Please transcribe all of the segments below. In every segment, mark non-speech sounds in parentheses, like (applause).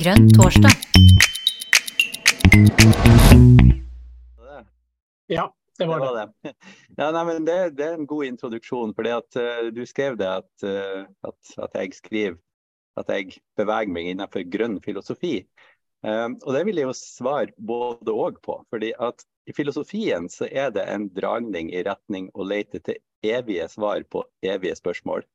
Grønn torsdag. Ja, det var det. var det. (laughs) Ja, nei, men det, det er en god introduksjon. For uh, du skrev det at, uh, at, at, jeg skriver at jeg beveger meg innenfor grønn filosofi. Um, og det vil jeg jo svare både òg på. fordi at i filosofien så er det en dragning i retning å lete til evige svar på evige spørsmål.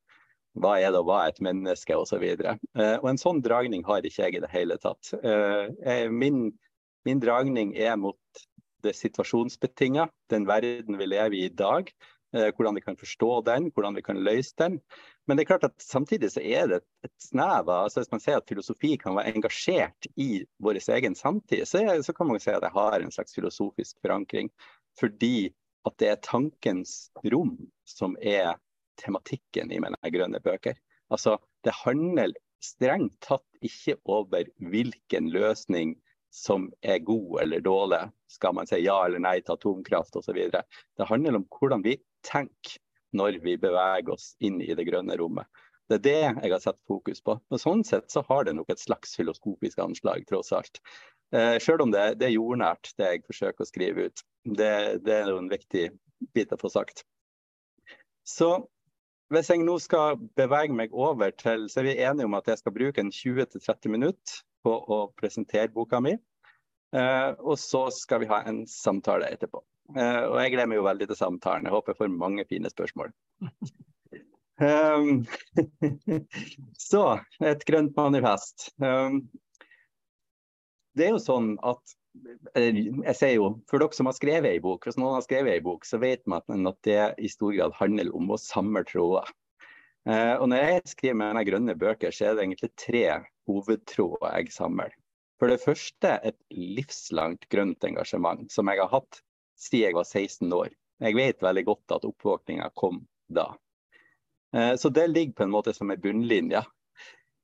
Hva er det å være et menneske, osv. Uh, og en sånn dragning har ikke jeg i det hele tatt. Uh, min, min dragning er mot det situasjonsbetinga, den verden vi lever i i dag. Uh, hvordan vi kan forstå den, hvordan vi kan løse den. Men det er klart at samtidig så er det et snev av altså Hvis man sier at filosofi kan være engasjert i vår egen samtid, så, er, så kan man si at det har en slags filosofisk forankring. Fordi at det er tankens rom som er tematikken i mine grønne bøker. Altså, det handler strengt tatt ikke over hvilken løsning som er god eller dårlig. Skal man si ja eller nei til atomkraft osv. Det handler om hvordan vi tenker når vi beveger oss inn i det grønne rommet. Det er det jeg har satt fokus på. Og Sånn sett så har det nok et slags filoskopisk anslag, tross alt. Eh, selv om det, det, er jordnært, det jeg forsøker å skrive ut. Det, det er jo en viktig bit å få sagt. Så hvis jeg nå skal bevege meg over til, så er vi enige om at jeg skal bruke en 20-30 minutter på å presentere boka mi. Eh, og så skal vi ha en samtale etterpå. Eh, og jeg gleder meg jo veldig til samtalen. Jeg håper jeg får mange fine spørsmål. Um, (laughs) (laughs) så et grønt manifest. Um, det er jo sånn at jeg ser jo, For dere som har skrevet ei bok, hvis noen har skrevet ei bok, så vet man at det i stor grad handler om å samle tråder. Eh, og når jeg skriver mine grønne bøker, så er det egentlig tre hovedtråder jeg samler. For det første et livslangt grønt engasjement som jeg har hatt siden jeg var 16 år. Jeg vet veldig godt at oppvåkninga kom da. Eh, så det ligger på en måte som en bunnlinje.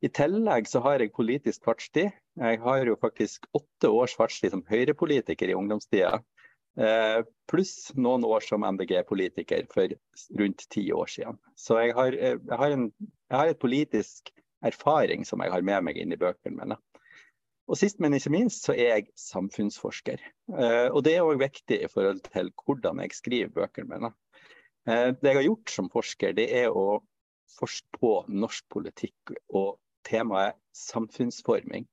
I tillegg så har jeg politisk fartstid. Jeg har jo faktisk åtte års fartstid som Høyre-politiker i ungdomstida. Eh, pluss noen år som MDG-politiker for rundt ti år siden. Så jeg har, eh, jeg har, en, jeg har et politisk erfaring som jeg har med meg inn i bøkene mine. Og sist, men ikke minst, så er jeg samfunnsforsker. Eh, og det er òg viktig i forhold til hvordan jeg skriver bøkene mine. Det jeg har gjort som forsker, det er å forske på norsk politikk og temaet samfunnsforming.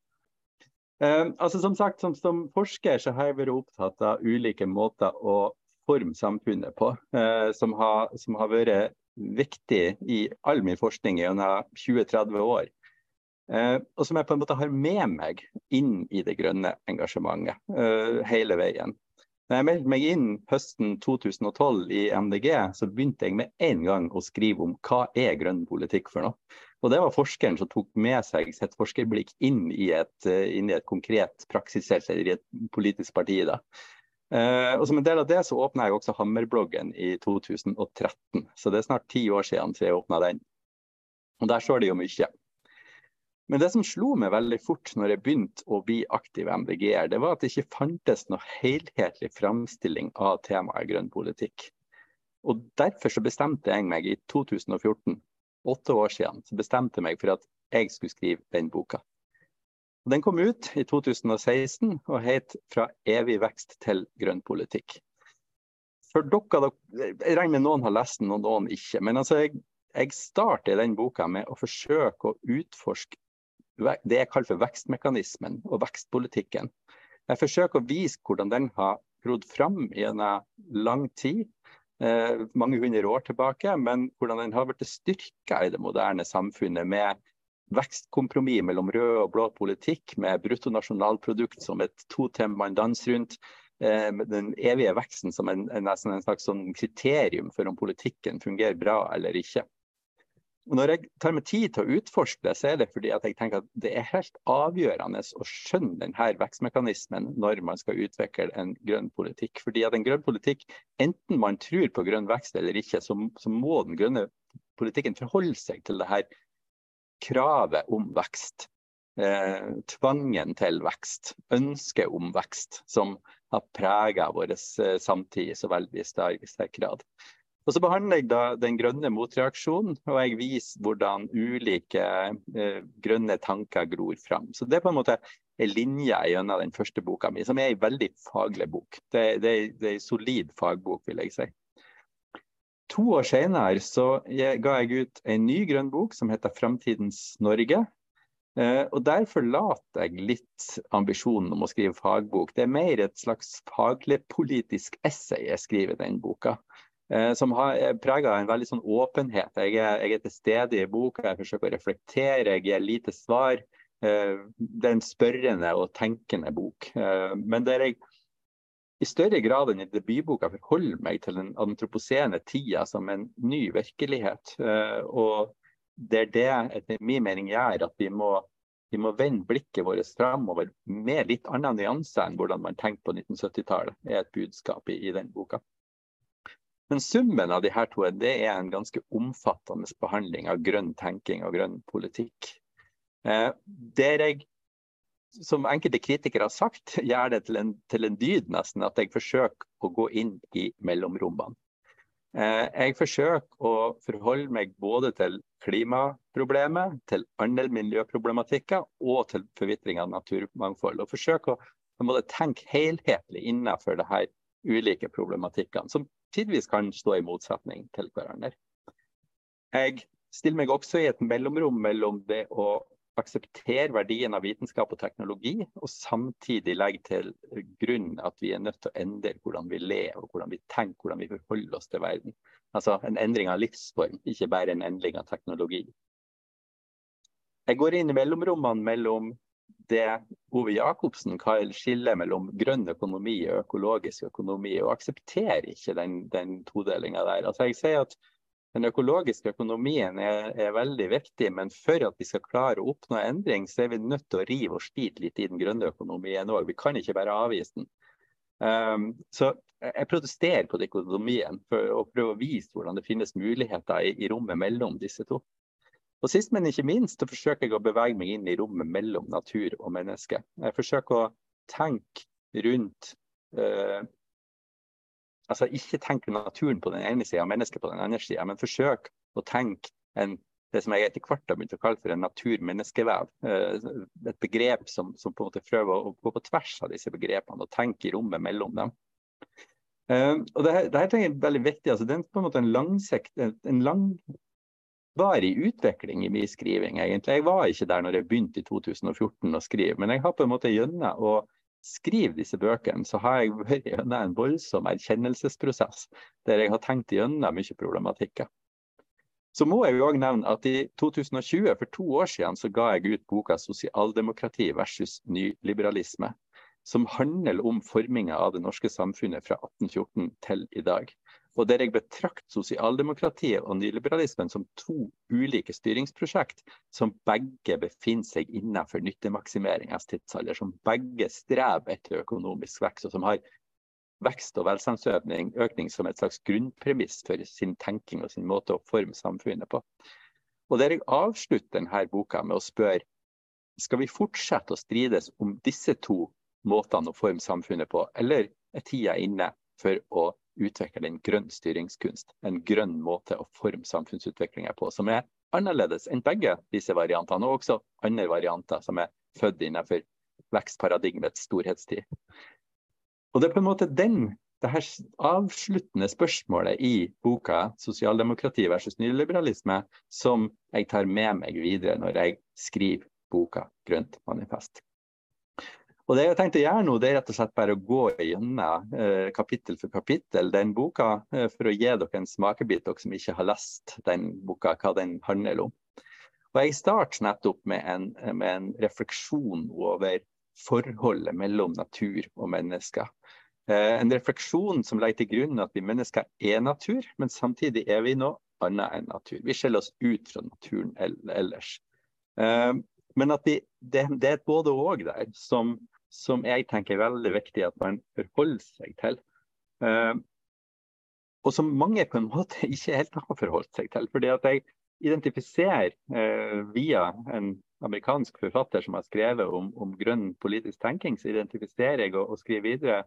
Uh, altså Som sagt, som, som, forsker så har jeg vært opptatt av ulike måter å forme samfunnet på, uh, som, har, som, har, vært viktig i all min forskning gjennom 20-30 år. Eh, og som jeg på en måte har med meg inn i det grønne engasjementet hele veien. Når jeg meldte meg inn høsten 2012 i MDG, så begynte jeg med en gang å skrive om hva er grønn politikk for noe. Og Det var forskeren som tok med seg sitt forskerblikk inn i et, eh, inn i et konkret praksisfelt eller i et politisk parti. da. Uh, og Som en del av det så åpna jeg også Hammerbloggen i 2013. Så det er snart ti år siden jeg åpna den. Og Der står det jo mye. Men det som slo meg veldig fort når jeg begynte å bli aktiv MDG-er, det var at det ikke fantes noe helhetlig framstilling av temaet grønn politikk. Og Derfor så bestemte jeg meg i 2014 åtte år siden bestemte jeg meg for at jeg skulle skrive den boka. Den kom ut i 2016 og het 'Fra evig vekst til grønn politikk'. For dere, Jeg regner med noen har lest den og noen ikke. Men altså, jeg, jeg starter den boka med å forsøke å utforske det jeg kaller for vekstmekanismen og vekstpolitikken. Jeg forsøker å vise hvordan den har grodd fram en lang tid, mange hundre år tilbake, men hvordan den har blitt styrka i det moderne samfunnet med vekstkompromiss mellom rød og blå politikk, med bruttonasjonalprodukt som et totem man danser rundt, eh, med den evige veksten som en, en, en slags sånn kriterium for om politikken fungerer bra eller ikke. Når jeg tar meg tid til å utforske det, så er det fordi at jeg tenker at det er helt avgjørende å skjønne denne vekstmekanismen når man skal utvikle en grønn politikk. Fordi at en grønn politikk, enten man tror på grønn vekst eller ikke, så, så må den grønne politikken forholde seg til det her kravet om vekst. Eh, tvangen til vekst, ønsket om vekst, som har prega vår eh, samtid i så veldig sterk grad. Og så behandler jeg da den grønne motreaksjonen, og jeg viser hvordan ulike eh, grønne tanker gror fram. Så det er på en måte en linje gjennom den første boka mi, som er en veldig faglig bok. Det, det, det er en solid fagbok, vil jeg si. To år senere så ga jeg ut en ny grønn bok som heter 'Framtidens Norge'. Eh, og Der forlater jeg litt ambisjonen om å skrive fagbok. Det er mer et slags faglig politisk essay jeg skriver i den boka. Eh, som har prega en veldig sånn åpenhet. Jeg er, jeg er, til stede i boka, jeg forsøker å reflektere, jeg gir lite svar. Eh, det er en spørrende og tenkende bok. Eh, men der jeg i større grad enn i debutboka forholder meg til den antroposene tida som en ny virkelighet. Og det er det etter min mening gjør at vi må, vi må vende blikket vårt framover med litt andre nyanse enn hvordan man tenkte på 1970-tallet, er et budskap i, i den boka. Men summen av de her to det er en ganske omfattende behandling av grønn tenking og grønn politikk. Eh, der jeg, som enkelte kritikere har sagt, (laughs) gjør det til en, til en dyd nesten at jeg forsøker å gå inn i mellomrommene. Eh, jeg forsøker å forholde meg både til klimaproblemet, til andre miljøproblematikker og til forvitring av naturmangfold. Og forsøker å tenke helhetlig innenfor det ulike problematikkene, som tidvis kan stå i motsetning til hverandre. Jeg stiller meg også i et mellomrom mellom det å akseptere verdien av vitenskap og teknologi, og samtidig legge til grunn at vi er nødt til å endre hvordan vi lever, hvordan vi tenker, hvordan vi forholder oss til verden. Altså en endring av livsform, ikke bare en endring av teknologi. Jeg går inn i mellomrommene mellom det Ove Jacobsen kaller skillet mellom grønn økonomi og økologisk økonomi, og aksepterer ikke den, den todelinga der. Altså jeg sier at den økologiske økonomien er, er, veldig viktig, men for at vi skal klare å oppnå endring, så er vi nødt til å rive og slite litt i den grønne økonomien òg. Vi kan ikke bare avvise den. Um, så jeg protesterer på økonomien for å prøve å vise hvordan det finnes muligheter i, i rommet mellom disse to. Og Sist, men ikke minst, så forsøker jeg å bevege meg inn i rommet mellom natur og menneske. Jeg forsøker å tenke rundt uh, Altså ikke tenke naturen på den ene sida og mennesket på den andre sida, men forsøk å tenke en, det som jeg etter hvert har begynt å kalle for en natur-menneskevev. Uh, et begrep som, som, på en måte prøver å gå på tvers av disse begrepene og tenke i rommet mellom dem. Uh, og det, det her er veldig viktig. altså Det er på en måte en, langsikt, en lang var i utvikling i min skriving, egentlig. Jeg var ikke der når jeg begynte i 2014 å skrive, men jeg har på en måte gjennom å skrive disse bøkene, så har jeg vært gjennom en voldsom erkjennelsesprosess der jeg har tenkt gjennom mye problematikker. Så må jeg jo også nevne at i 2020, for to år siden, så ga jeg ut boka 'Sosialdemokrati versus nyliberalisme', som handler om forminga av det norske samfunnet fra 1814 til i dag og der jeg betrakter sosialdemokratiet og nyliberalismen som to ulike styringsprosjekt som begge befinner seg innenfor nyttemaksimeringens tidsalder, som begge strever etter økonomisk vekst, og som har vekst og velstandsøkning som et slags grunnpremiss for sin tenking og sin måte å forme samfunnet på. Og der jeg avslutter denne boka med å spørre skal vi fortsette å strides om disse to måtene å forme samfunnet på, eller er tida inne for å utvikle en grønn styringskunst. En grønn måte å forme samfunnsutviklinga på, som er annerledes enn begge disse variantene. Og også andre varianter som er født innenfor vekstparadigmets storhetstid. Og det er på en måte den, det her avsluttende spørsmålet i boka 'Sosialdemokrati versus nyliberalisme' som jeg tar med meg videre når jeg skriver boka 'Grønt manifest'. Og Det jeg har tenkt å gjøre nå, det er rett og slett bare å gå gjennom eh, kapittel for kapittel den boka, eh, for å gi dere en smakebit, dere som ikke har lest den boka, hva den handler om. Og Jeg starter nettopp med en, med en refleksjon over forholdet mellom natur og mennesker. Eh, en refleksjon som legger til grunn at vi mennesker er natur, men samtidig er vi noe annet enn natur. Vi skiller oss ut fra naturen ellers. Eh, men at vi, det, det, er et både-og der som som jeg tenker er veldig viktig at man forholder seg til. Uh, og som mange på en måte (laughs) ikke helt har forholdt seg til. fordi at jeg identifiserer uh, via en amerikansk forfatter som har skrevet om, om grønn politisk tenking, så identifiserer jeg og, og skriver videre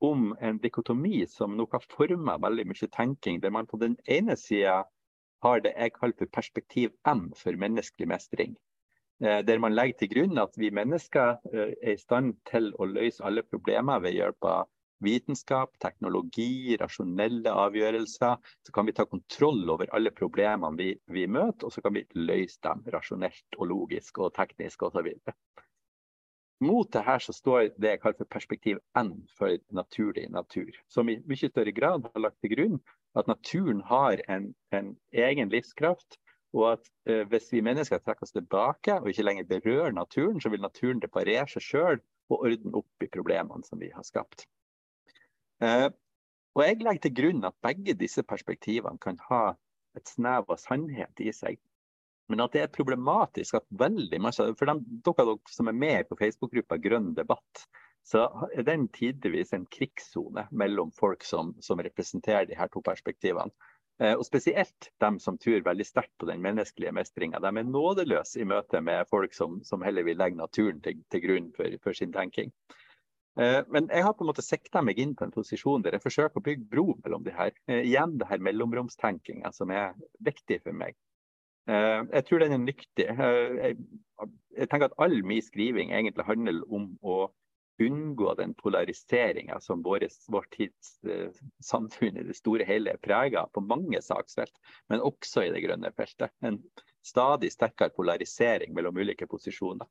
om en dikotomi som nok har forma veldig mye tenking. Der man på den ene sida har det jeg kaller for perspektiv M for menneskelig mestring. Eh, der man legger til grunn at vi mennesker eh, er i stand til å løse alle problemer ved hjelp av vitenskap, teknologi, rasjonelle avgjørelser. Så kan vi ta kontroll over alle problemene vi, vi møter, og så kan vi løse dem rasjonelt og logisk og teknisk osv. Mot det her så står det jeg kaller for perspektiv N for naturlig natur, som i mye større grad har lagt til grunn at naturen har en, en egen livskraft. Og at eh, hvis vi mennesker trekker oss tilbake og ikke lenger berører naturen, så vil naturen reparere seg sjøl og ordne opp i problemene som vi har skapt. Eh, og jeg legger til grunn at begge disse perspektivene kan ha et snev av sannhet i seg. Men at det er problematisk at veldig mye For de, dere som er med på Facebook-gruppa Grønn debatt, så er den tidvis en krigssone mellom folk som, som, representerer de her to perspektivene. Eh, og spesielt dem som tror veldig sterkt på den menneskelige mestringa. De er nådeløse i møte med folk som, som heller vil legge naturen til, til grunn for, for sin tenking. Eh, men jeg har på en måte sikta meg inn på en posisjon der jeg forsøker å bygge bro mellom de her. Eh, igjen det her mellomromstenkinga som er viktig for meg. Jeg tror den er nyttig. Jeg tenker at all min skriving egentlig handler om å unngå den polariseringa som vår, vår tids samfunn i det store hele er prega på mange saksfelt, men også i det grønne feltet. En stadig sterkere polarisering mellom ulike posisjoner.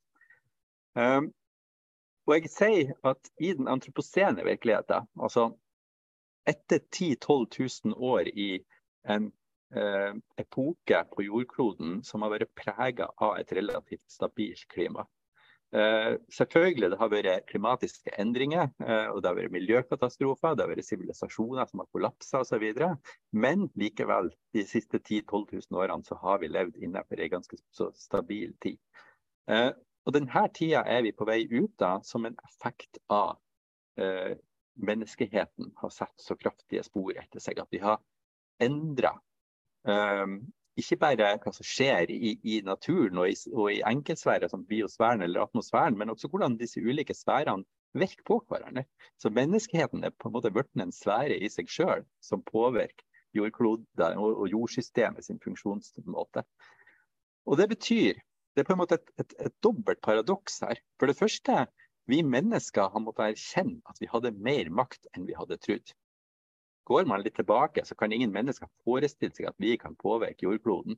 Og jeg sier at i den antroposene virkeligheten, altså etter 10 000-12 000 år i en eh, epoke på jordkloden som har vært prega av et relativt stabilt klima. Eh, selvfølgelig det har vært klimatiske endringer, eh, og det har vært miljøkatastrofer, det har vært sivilisasjoner som har kollapsa osv. Men likevel, de siste 10 000-12 000 årene så har vi levd innenfor en ganske stabil tid. Eh, og denne tida er vi på vei ut av som en effekt av eh, menneskeheten har satt så kraftige spor etter seg at vi har endra ikke bare hva som skjer i, i naturen og i, og i enkeltsfærer som biosfæren eller atmosfæren, men også hvordan disse ulike sfærene virker på hverandre. Så menneskeheten er på en måte blitt en sfære i seg sjøl som påvirker jordkloden og, og jordsystemet sin funksjonsmåte. Og Det betyr det er på en måte et, et, et dobbelt paradoks her. For det første, vi mennesker har måttet erkjenne at vi hadde mer makt enn vi hadde trodd. Går man litt tilbake, så kan ingen mennesker forestille seg at vi kan påvirke jordkloden.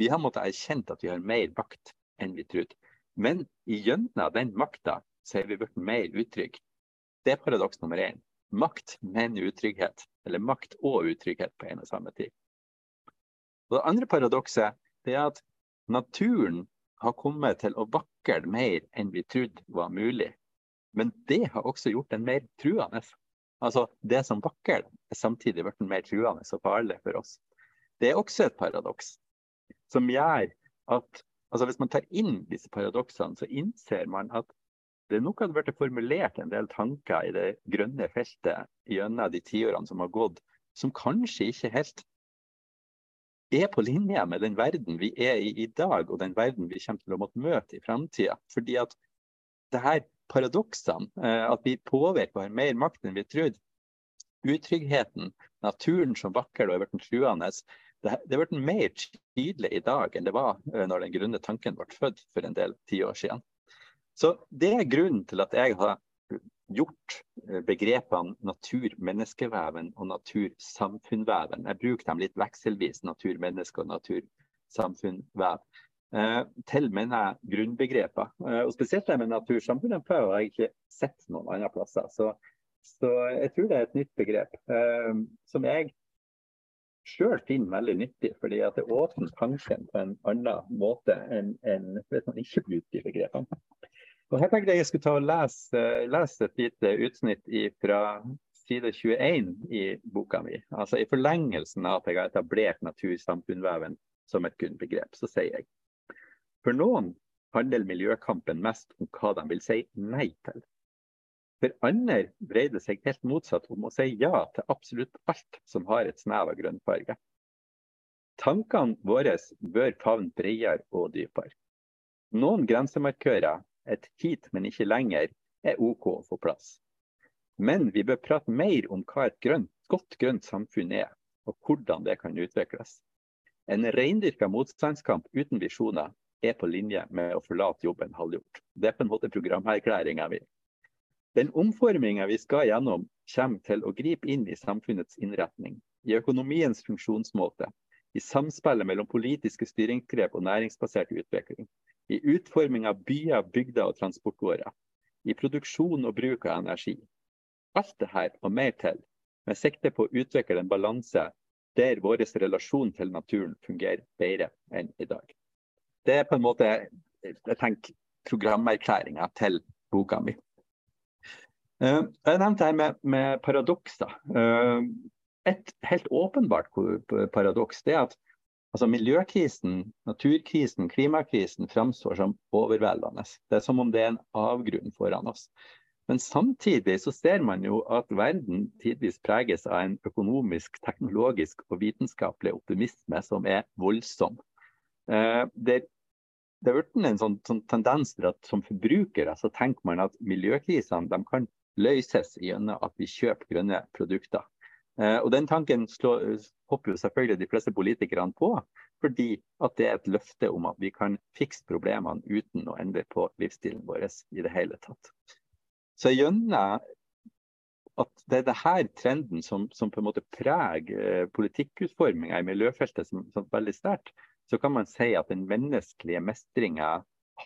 Vi har måttet erkjenne at vi har mer makt enn vi trodde. Men gjennom den makta er vi blitt mer utrygge. Det er paradoks nummer én. Makt, men utrygghet. Eller makt og utrygghet på en og samme tid. Og det andre paradokset er at naturen har kommet til å vakle mer enn vi trodde var mulig. Men det har også gjort den mer truende. Altså, Det som vakler, er samtidig blitt mer truende og farlig for oss. Det er også et paradoks som gjør at altså hvis man tar inn disse paradoksene, så innser man at det nok hadde blitt formulert en del tanker i det grønne feltet gjennom de tiårene som har gått, som kanskje ikke helt er på linje med den verden vi er i i dag, og den verden vi kommer til å måtte møte i framtida. Fordi at det her paradoksene, eh, at vi påvirker og har mer makt enn vi trodde, utryggheten, naturen som vakker og er blitt truende, det, det er blitt mer tydelig i dag enn det var eh, når den grunne tanken ble født for en del tiår siden. Så det er grunnen til at jeg har gjort eh, begrepene natur-menneskeveven og natur-samfunnveven. Jeg bruker dem litt vekselvis, natur-menneske og natur-samfunnvev. Eh, til grunnbegreper. Eh, og Spesielt det med natursamfunnet har jeg ikke sett noen andre plasser. Så, så, jeg tror det er et nytt begrep eh, som jeg sjøl finner veldig nyttig, fordi at det åpner tanken på en annen måte enn, enn hvis man ikke bruker de begrepene. Og Her tenkte jeg jeg skulle ta og lese, lese et lite utsnitt fra side 21 i boka mi. Altså I forlengelsen av at jeg har etablert natur-samfunnveven som et grunnbegrep, så sier jeg For noen handler miljøkampen mest om hva de vil si nei til. For andre dreier det seg helt motsatt om å si ja til absolutt alt som har et snev av grønnfarge. Tankene våre bør favne bredere og dypere. Noen grensemarkører et hit, men ikke lenger, er OK å få plass. Men vi bør prate mer om hva et grønt, godt grønt samfunn er, og hvordan det kan utvikles. En reindyrka motstandskamp uten visjoner er på linje med å forlate jobben halvgjort. Det er på en måte programerklæringa mi. Den omforminga vi skal gjennom, kommer til å gripe inn i samfunnets innretning, i økonomiens funksjonsmåte, i samspillet mellom politiske styringsgrep og næringsbasert utvikling, i utforming av byer, bygder og transportårer, i produksjon og bruk av energi. Alt dette og mer til, med sikte på å utvikle en balanse der vår relasjon til naturen fungerer bedre enn i dag. Det er på en måte jeg tenker, programerklæringa til boka mi. Uh, jeg nevnte her med, med paradokser. Uh, et helt åpenbart paradoks er at altså, miljøkrisen, naturkrisen, klimakrisen framstår som overveldende. Det er som om det er en avgrunn foran oss. Men samtidig så ser man jo at verden tidvis preges av en økonomisk, teknologisk og vitenskapelig optimisme som er voldsom. Uh, der det har blitt en sånn, sånn, tendens til at som forbrukere så tenker man at miljøkrisene kan løses gjennom at vi kjøper grønne produkter. Eh, og Den tanken slår, hopper jo selvfølgelig de fleste politikerne på, fordi at det er et løfte om at vi kan fikse problemene uten å endre på livsstilen vår i det hele tatt. Så gjennom at det er denne trenden som, som på en måte preger eh, politikkutforminga i miljøfeltet som, som veldig sterkt, så kan man si at den menneskelige mestringa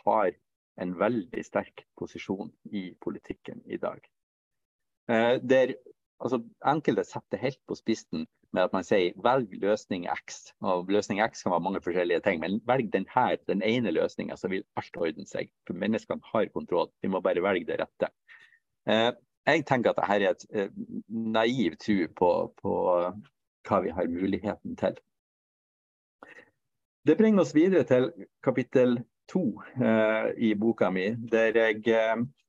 har en veldig sterk posisjon i politikken i dag. Eh, der altså, Enkelte setter helt på spissen med at man sier velg løsning X. Og løsning X kan være mange forskjellige ting, men velg denne, den ene løsninga, så vil alt ordne seg. For menneskene har kontroll, vi må bare velge det rette. Eh, jeg tenker at dette er et eh, naiv tro på, på hva vi har muligheten til. Det bringer oss videre til kapittel to eh, i boka mi, der jeg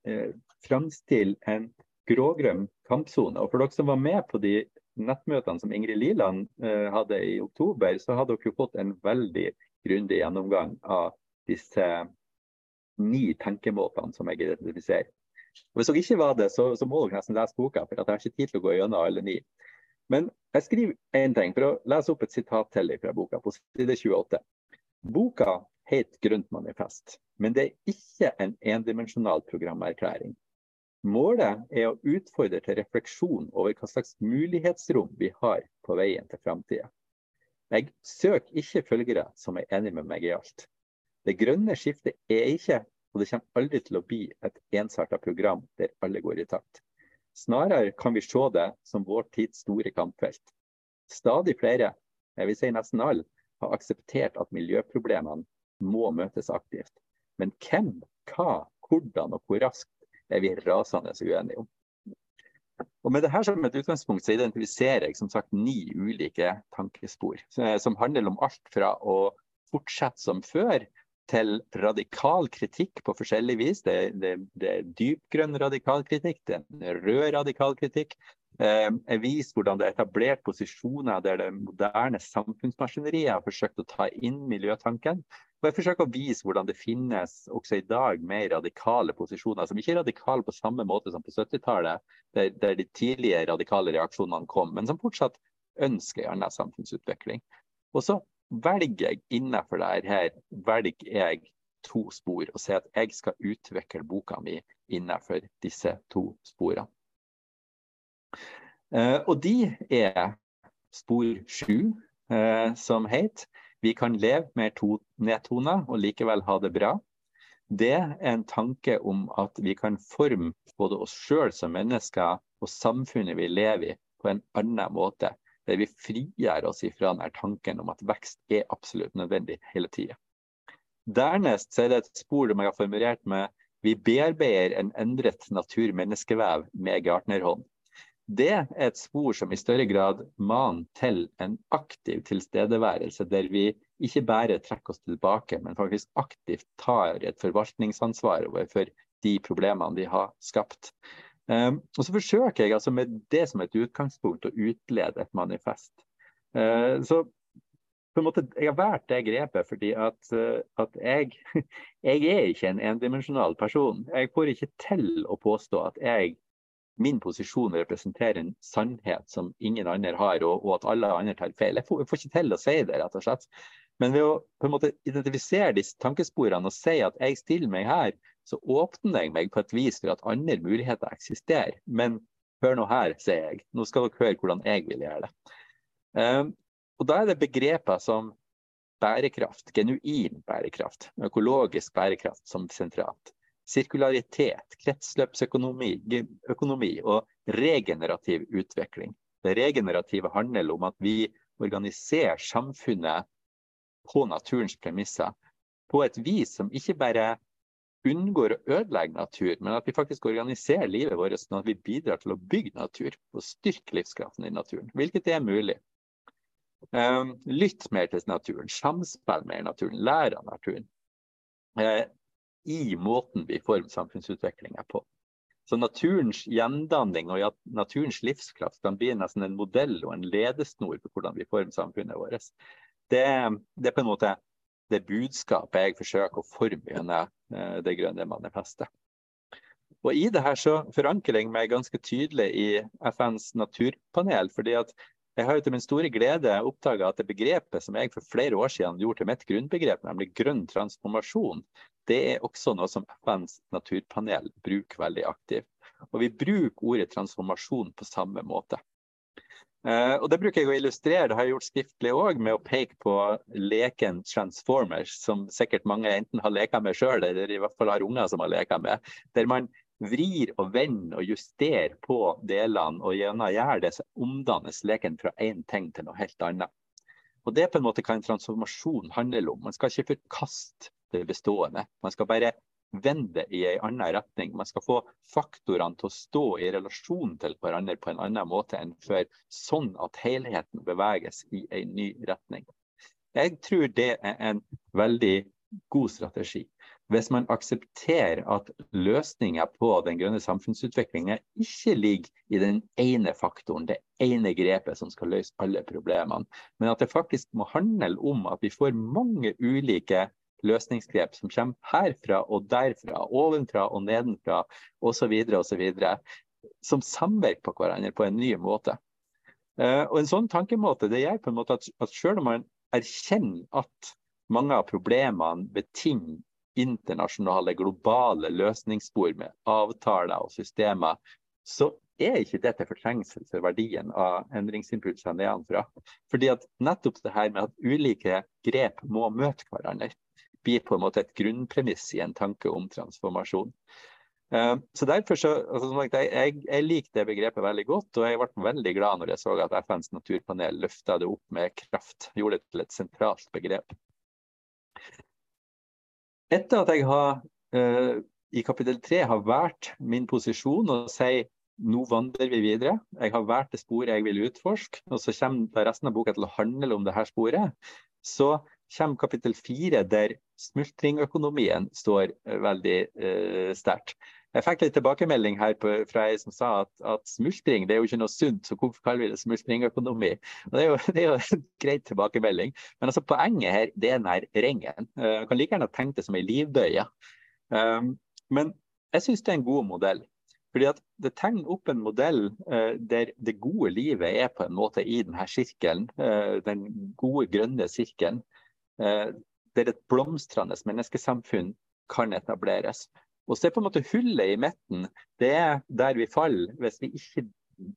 eh, framstiller en grågrønn kampsone. Og For dere som var med på de nettmøtene som Ingrid Liland eh, hadde i oktober, så hadde dere fått en veldig grundig gjennomgang av disse ni tenkemåtene som jeg identifiserer. Og Hvis dere ikke var det, så, så må dere nesten lese boka, for jeg har ikke tid til å gå gjennom alle ni. Men jeg skriver én ting, for å lese opp et sitat til fra boka, på side 28. Boka heter 'Grønt manifest', men det er ikke en endimensjonal programerklæring. Målet er å utfordre til refleksjon over hva slags mulighetsrom vi har på veien til framtida. Jeg søker ikke følgere som er enig med meg i alt. Det grønne skiftet er ikke, og det kommer aldri til å bli, et ensarta program der alle går i takt. Snarere kan vi se det som vår tids store kampfelt. Stadig flere, jeg vil si nesten alle, har akseptert at miljøproblemene må møtes aktivt. Men hvem, hva, hvordan og hvor raskt er vi rasende uenige om. Og Med dette som et utgangspunkt så identifiserer jeg som sagt ni ulike tankespor, som handler om alt fra å fortsette som før til radikal kritikk på forskjellig vis. Det, det, det er dypgrønn radikal kritikk, det er rød radikal kritikk. Eh, jeg viser hvordan det er etablert posisjoner der det moderne samfunnsmaskineriet har forsøkt å ta inn miljøtanken. Og jeg forsøker å vise hvordan det finnes også i dag mer radikale posisjoner, som ikke er radikale på samme måte som på 70-tallet, der, der, de tidlige radikale reaksjonene kom, men som fortsatt ønsker en annen samfunnsutvikling. Og så velger jeg innenfor dette her, velger jeg to spor og sier at jeg skal utvikle boka mi innenfor disse to sporene. Uh, og de er spor sju, uh, som heter 'Vi kan leve med to nedtoner og likevel ha det bra'. Det er en tanke om at vi kan forme både oss sjøl som mennesker og samfunnet vi lever i, på en annen måte der vi frigjør oss ifra denne tanken om at vekst er absolutt nødvendig hele tida. Dernest er det et spor som jeg har formulert med vi bearbeider en endret natur-menneskevev med gartnerhånd. Det er et spor som i større grad maner til en aktiv tilstedeværelse, der vi ikke bare trekker oss tilbake, men faktisk aktivt tar et forvaltningsansvar overfor de problemene vi har skapt. Um, og så forsøker jeg altså med det som et utgangspunkt å utlede et manifest. Uh, så på en måte, Jeg har valgt det grepet fordi at, uh, at jeg, (laughs) jeg, er ikke en endimensjonal person. Jeg får ikke til å påstå at jeg min posisjon representerer en sannhet som ingen andre har, og, og at alle andre tar feil. Jeg får, jeg får, ikke til å si det, rett og slett. Men ved å på en måte identifisere disse tankesporene og si at jeg stiller meg her, så åpner jeg meg på et vis for at andre muligheter eksisterer. Men hør nå her, sier jeg. Nå skal dere høre hvordan jeg vil gjøre det. Um, og da er det begreper som bærekraft, genuin bærekraft, økologisk bærekraft som sentralt sirkularitet, kretsløpsøkonomi økonomi og regenerativ utvikling. Det regenerative handler om at vi organiserer samfunnet på naturens premisser på et vis som ikke bare unngår å ødelegge natur, men at vi faktisk organiserer livet vårt sånn at vi bidrar til å bygge natur og styrke livskraften i naturen, hvilket er mulig. Um, lytt mer til naturen, samspill i naturen, lær av naturen. Uh, i måten vi former samfunnsutviklinga på. Så naturens gjendanning og naturens livskraft kan bli nesten en modell og en ledesnor for hvordan vi former samfunnet vårt. Det, det, er på en måte det budskapet jeg forsøker å forme gjennom eh, det grønne manifestet. Og I det her så forankrer jeg meg ganske tydelig i FNs naturpanel. fordi at jeg har jo til min store glede oppdaga at det begrepet som jeg for flere år siden gjorde til mitt grunnbegrep, nemlig grønn transformasjon, det er også noe som FNs naturpanel bruker veldig aktivt. Og vi bruker ordet transformasjon på samme måte. Uh, og Det bruker jeg å illustrere, det har jeg gjort skriftlig òg, med å peke på leken Transformers, som sikkert mange enten har leka med sjøl, eller i hvert fall har unger som har leka med. Der man vrir og vender og justerer på delene, og gjennom gjør det, så omdannes leken fra én ting til noe helt annet. Og Det er på en måte hva en transformasjon handler om. Man skal ikke forkaste det bestående. Man skal bare vende i en annen retning. Man skal få faktorene til å stå i relasjon til hverandre på en annen måte enn før, sånn at helheten beveges i en ny retning. Jeg tror det er en veldig god strategi hvis man aksepterer at løsninga på den grønne samfunnsutviklinga ikke ligger i den ene faktoren, det ene grepet som skal løse alle problemene, men at det faktisk må handle om at vi får mange ulike løsningsgrep som kommer herfra og derfra, ovenfra og nedenfra osv., osv., som samvirker på hverandre på en ny måte. Eh, og En sånn tankemåte det gjør på en måte at, at selv om man erkjenner at mange av problemene betinger internasjonale, globale løsningsspor med avtaler og systemer, så er ikke det til for verdien av endringsimpulsene nedenfra. Fordi at nettopp det her med at ulike grep må møte hverandre, blir på en måte et grunnpremiss i en tanke om transformasjon. Uh, så derfor så, altså, jeg, jeg, liker det begrepet veldig godt, og jeg ble veldig glad når jeg så at FNs naturpanel løfta det opp med kraft. Gjorde det til et sentralt begrep. Etter at jeg har uh, i kapittel tre har valgt min posisjon og sier nå vandrer vi videre. Jeg har valgt det sporet jeg vil utforske, og så kommer resten av boka til å handle om det her sporet. Så kommer kapittel fire der smultringøkonomien står uh, veldig uh, sterkt. Jeg fikk litt tilbakemelding her på, fra ei som sa at, at, smultring det er jo ikke noe sunt, så hvorfor kaller vi det smultringøkonomi? Og det, er jo, (laughs) det er jo en greit tilbakemelding. Men altså, poenget her det er den ringen. Uh, jeg kan like gjerne tenke det som ei livbøye. Um, men jeg syns det er en god modell. Fordi at Det tegner opp en modell uh, der det gode livet er på en måte i denne sirkelen. Uh, den gode, grønne sirkelen. Uh, der et blomstrende menneskesamfunn kan etableres. Og så er på en måte hullet i midten det er der vi faller hvis vi ikke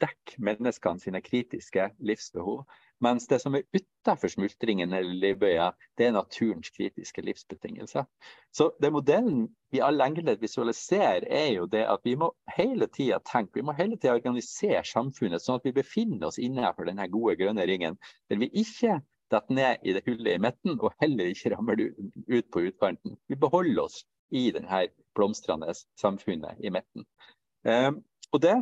dekker menneskene sine kritiske livsbehov. Mens det som er utenfor smultringen eller livbøya, det er naturens kritiske livsbetingelser. Så det modellen i all enkelhet visualiserer, er jo det at vi må hele tida tenke, vi må hele tida organisere samfunnet sånn at vi befinner oss innenfor denne gode grønne ringen. Der vi ikke detter ned i det hullet i midten, og heller ikke rammer ut på utkanten. Vi beholder oss i denne blomstrende samfunnet i midten. Um, og det,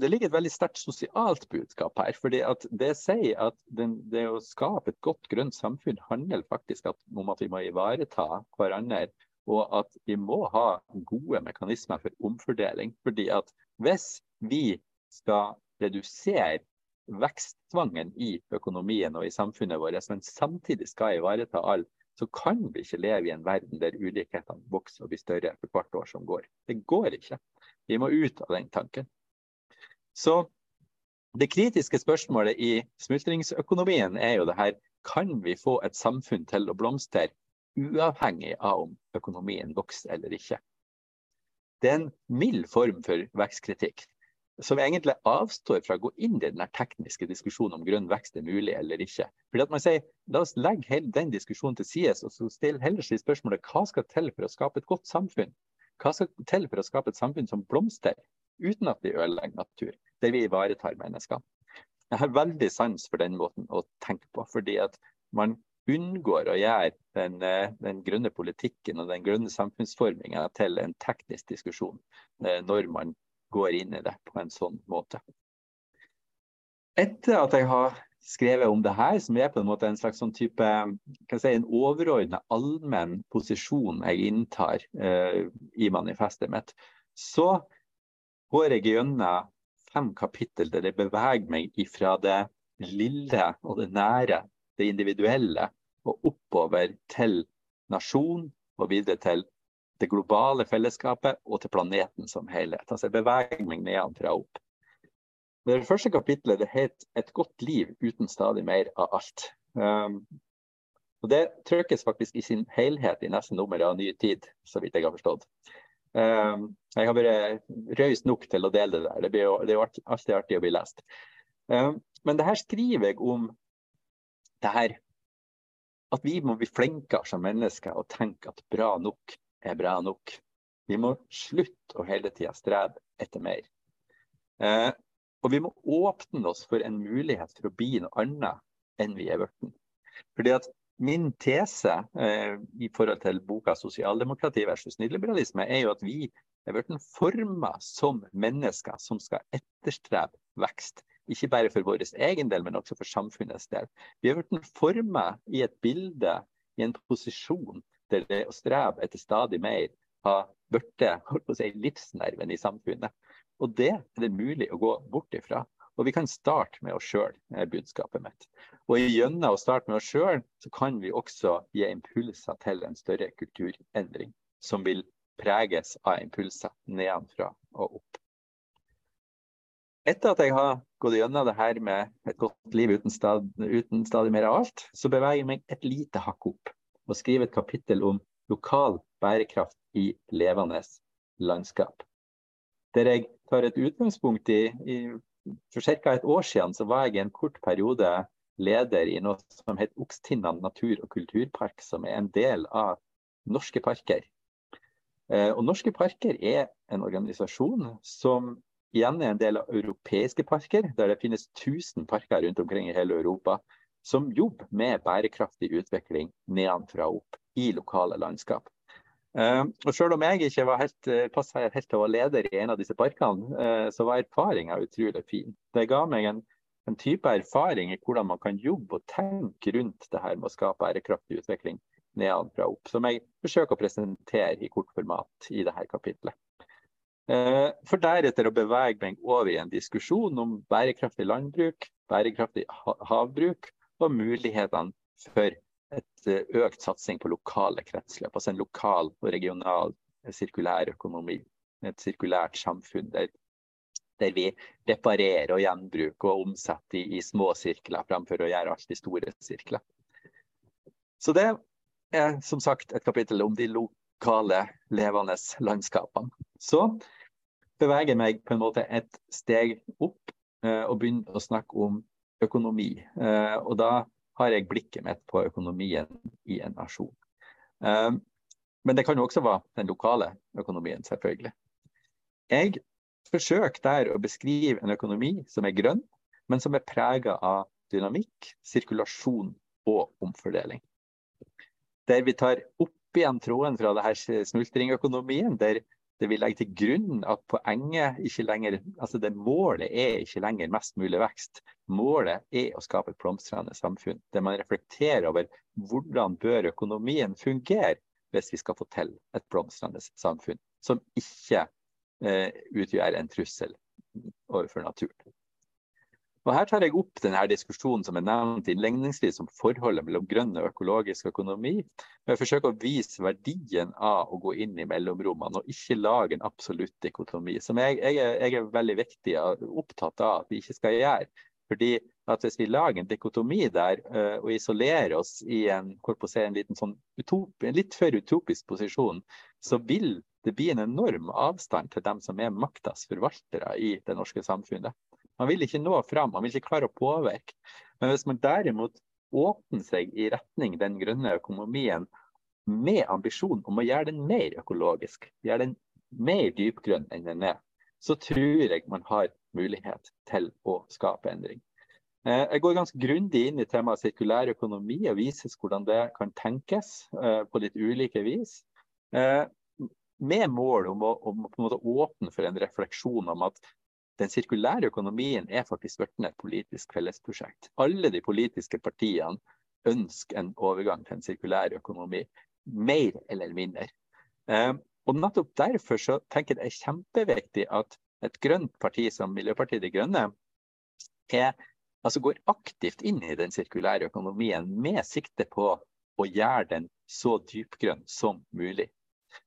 det, ligger et veldig sterkt sosialt budskap her. fordi Det sier at den, det å skape et godt grønt samfunn handler faktisk om at vi må ivareta hverandre. Og at vi må ha gode mekanismer for omfordeling. fordi at hvis vi skal redusere veksttvangen i økonomien og i samfunnet vårt, men samtidig skal ivareta alle så kan vi ikke leve i en verden der ulikhetene vokser og blir større for hvert år som går. Det går ikke. Vi må ut av den tanken. Så det kritiske spørsmålet i smultringsøkonomien er jo det her kan vi få et samfunn til å blomstre uavhengig av om økonomien vokser eller ikke. Det er en mild form for vekstkritikk som egentlig avstår fra å gå inn i den tekniske diskusjonen om grønn vekst er mulig eller ikke. Fordi at man sier, La oss legge hele den diskusjonen til side og så stille heller seg spørsmålet hva skal til for å skape et godt samfunn? Hva skal til for å skape et samfunn som blomstrer, uten at vi ødelegger natur, der vi ivaretar mennesker? Jeg har veldig sans for den måten å tenke på, fordi at man unngår å gjøre den, eh, den grønne politikken og den grønne samfunnsforminga til en teknisk diskusjon eh, når man går inn i det på en sånn måte. Etter at jeg har skrevet om det her, som er på en måte en slags sånn type si, en overordna allmenn posisjon jeg inntar eh, i manifestet mitt, så går jeg gjennom fem kapittel der jeg beveger meg ifra det lille og det nære, det individuelle, og oppover til nasjon og videre til det globale fellesskapet og til planeten som helhet. Altså jeg beveger meg nedenfra og opp. Det første kapitlet det het 'Et godt liv uten stadig mer av alt'. Um, og Det trykkes faktisk i sin helhet i neste nummer av Ny tid, så vidt jeg har forstått. Um, jeg har vært raus nok til å dele det der. Det, blir, det er alltid artig å bli lest. Um, men det her skriver jeg om det her at vi må bli flinkere som mennesker og tenke at bra nok er bra nok. Vi må slutte å hele tida strebe etter mer. Eh, og vi må åpne oss for en mulighet for å bli noe annet enn vi er blitt. Fordi at Min tese eh, i forhold til boka 'Sosialdemokrati versus nyliberalisme' er jo at vi er blitt forma som mennesker som skal etterstrebe vekst. Ikke bare for vår egen del, men også for samfunnets del. Vi er blitt forma i et bilde, i en posisjon etter det å strebe etter stadig mer har blitt si, livsnerven i samfunnet. Og det er det mulig å gå bort ifra. Og vi kan starte med oss sjøl, er budskapet mitt. Og gjennom å starte med oss sjøl, så kan vi også gi impulser til en større kulturendring. Som vil preges av impulser nedenfra og opp. Etter at jeg har gått gjennom det her med et godt liv uten, stad, uten stadig mer av alt, så beveger jeg meg et lite hakk opp og skrive et kapittel om lokal bærekraft i levende landskap. Der jeg tar et utgangspunkt i, i For ca. et år siden så var jeg i en kort periode leder i noe som heter Okstinnan natur- og kulturpark, som er en del av Norske Parker. Eh, og Norske Parker er en organisasjon som igjen er en del av europeiske parker, der det finnes 1000 parker rundt omkring i hele Europa som jobber med bærekraftig utvikling nedenfra og opp i lokale landskap. Uh, og Selv om jeg ikke var helt, uh, helt til å være leder i en av disse parkene, uh, så var erfaringa utrolig fin. Det ga meg en, en, type erfaring i hvordan man kan jobbe og tenke rundt det her med å skape bærekraftig utvikling nedenfra og opp, som jeg forsøker å presentere i kort format i dette kapitlet. For deretter å bevege meg over i en diskusjon om bærekraftig landbruk, bærekraftig havbruk og mulighetene for et eh, økt satsing på lokale kretsløp. Altså en lokal og regional eh, sirkulær økonomi. Et sirkulært samfunn der, der vi reparerer og gjenbruker og omsetter i, i, små sirkler fremfor å gjøre alt i store sirkler. Så det er som sagt et kapittel om de lokale, levende landskapene. Så beveger jeg meg på en måte et steg opp eh, og begynner å snakke om økonomi. Eh, og da har jeg blikket mitt på økonomien i en nasjon. Eh, men det kan jo også være den lokale økonomien, selvfølgelig. Jeg forsøker der å beskrive en økonomi som er grønn, men som er prega av dynamikk, sirkulasjon og omfordeling. Der vi tar opp igjen tråden fra det her smultringøkonomien, der det vi legger til grunn at poenget ikke lenger, altså det målet er ikke lenger mest mulig vekst. Målet er å skape et blomstrende samfunn der man reflekterer over hvordan bør økonomien fungere hvis vi skal få til et blomstrende samfunn som ikke eh, utgjør en trussel overfor naturen. Og Her tar jeg opp denne diskusjonen som er nevnt innledningsvis om forholdet mellom grønn og økologisk økonomi. Jeg forsøker å vise verdien av å gå inn i mellomrommene og ikke lage en absolutt dikotomi. Som jeg, jeg, er, jeg er veldig viktig og opptatt av at vi ikke skal gjøre. Fordi at Hvis vi lager en dikotomi der uh, og isolerer oss i en, en, liten sånn utop, en litt for utopisk posisjon, så vil det bli en enorm avstand til dem som er maktas forvaltere i det norske samfunnet. Man vil ikke nå fram, man vil ikke klare å påvirke. Men hvis man derimot åpner seg i retning den grønne økonomien med ambisjon om å gjøre den mer økologisk, gjøre den mer dypgrønn enn den er, så tror jeg man har mulighet til å skape endring. Eh, jeg går ganske grundig inn i temaet sirkulær økonomi og vises hvordan det kan tenkes eh, på litt ulike vis. Eh, med mål om å, om å åpne for en refleksjon om at den sirkulære økonomien er faktisk blitt et politisk fellesprosjekt. Alle de politiske partiene ønsker en overgang til en sirkulær økonomi. Mer eller mindre. Eh, og nettopp derfor så tenker jeg det er kjempeviktig at et grønt parti som Miljøpartiet De Grønne er, altså går aktivt inn i den sirkulære økonomien med sikte på å gjøre den så dypgrønn som mulig.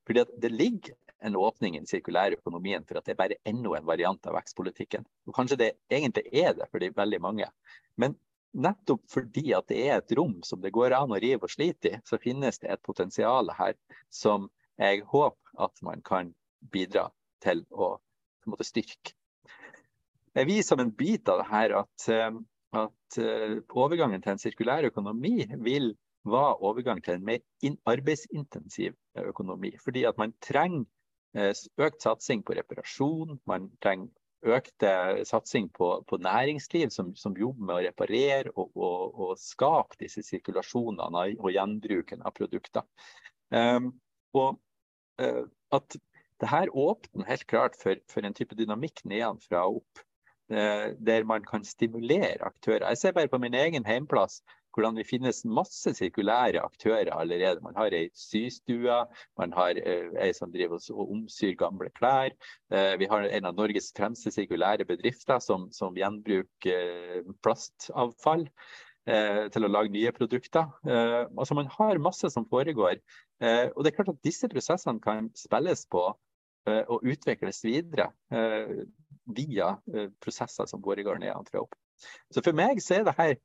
Fordi det ligger en åpning i den sirkulære økonomien for at det er bare enda en variant av vekstpolitikken. Og Kanskje det egentlig er det for de veldig mange. Men nettopp fordi at det er et rom som det går an å rive og slite i, så finnes det et potensial her som jeg håper at man kan bidra til å måte, styrke. Jeg viser som en bit av det her at, eh, at eh, overgangen til en sirkulær økonomi vil være overgang til en mer arbeidsintensiv økonomi. Fordi at man trenger økt satsing på reparasjon. Man trenger økt satsing på, på næringsliv som, som, jobber med å reparere og, og, og skape disse sirkulasjonene og gjenbruken av produkter. Um, og uh, at det her åpner helt klart for, for en type dynamikk nedenfra og opp. Uh, der man kan stimulere aktører. Jeg ser bare på min egen heimplass hvordan det finnes masse sirkulære aktører allerede. Man har ei systue, man har eh, ei som driver og omsyr gamle klær. Eh, vi har en av Norges fremste sirkulære bedrifter som, som gjenbruker eh, plastavfall til å lage nye produkter. altså Man har masse som foregår. og det er klart at Disse prosessene kan spilles på og utvikles videre via prosesser som foregår nedenfra opp. Så for meg så er det her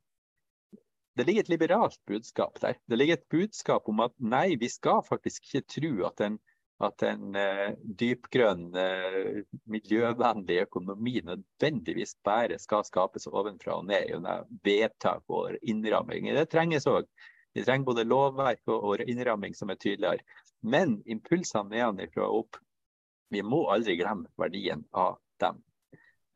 det ligger et liberalt budskap der. Det ligger et budskap om at nei, vi skal faktisk ikke tro at en, at en uh, dypgrønn, uh, miljøvennlig økonomi nødvendigvis bare skal skapes ovenfra og ned gjennom vedtak og innramming. Det trenges òg. Vi trenger både lovverk og, innramming som er tydeligere. Men impulsene nedenfra og opp, vi må aldri glemme verdien av dem.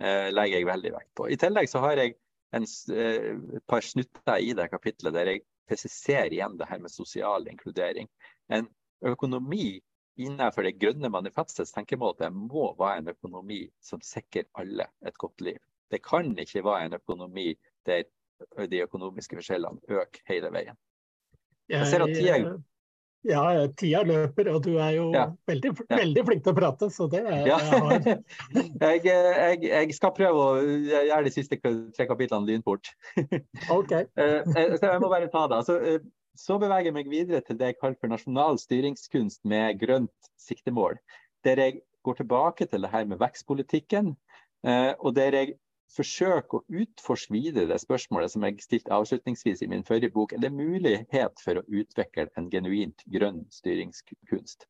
Uh, legger jeg veldig vekt på. I tillegg så har jeg en, eh, et par snutter i det kapitlet der jeg presiserer igjen det her med sosial inkludering. En økonomi innenfor det grønne manifestets tenkemåte må være en økonomi som sikrer alle et godt liv. Det kan ikke være en økonomi der de økonomiske forskjellene øker hele veien. Jeg ser at tida ja, tida løper, og du er jo ja. veldig, veldig, flink til å prate, så det er ja. jeg, (laughs) jeg, jeg, skal prøve å gjøre de siste tre kapitlene lynfort. okay. (laughs) Eh, eh, så jeg må bare ta det. Altså, eh, så beveger jeg meg videre til det jeg kaller for nasjonal styringskunst med grønt siktemål. Der jeg går tilbake til det her med vekstpolitikken, og der jeg forsøke å utforske videre det spørsmålet som jeg stilte avslutningsvis i min forrige bok. Er det mulighet for å utvikle en genuint grønn styringskunst?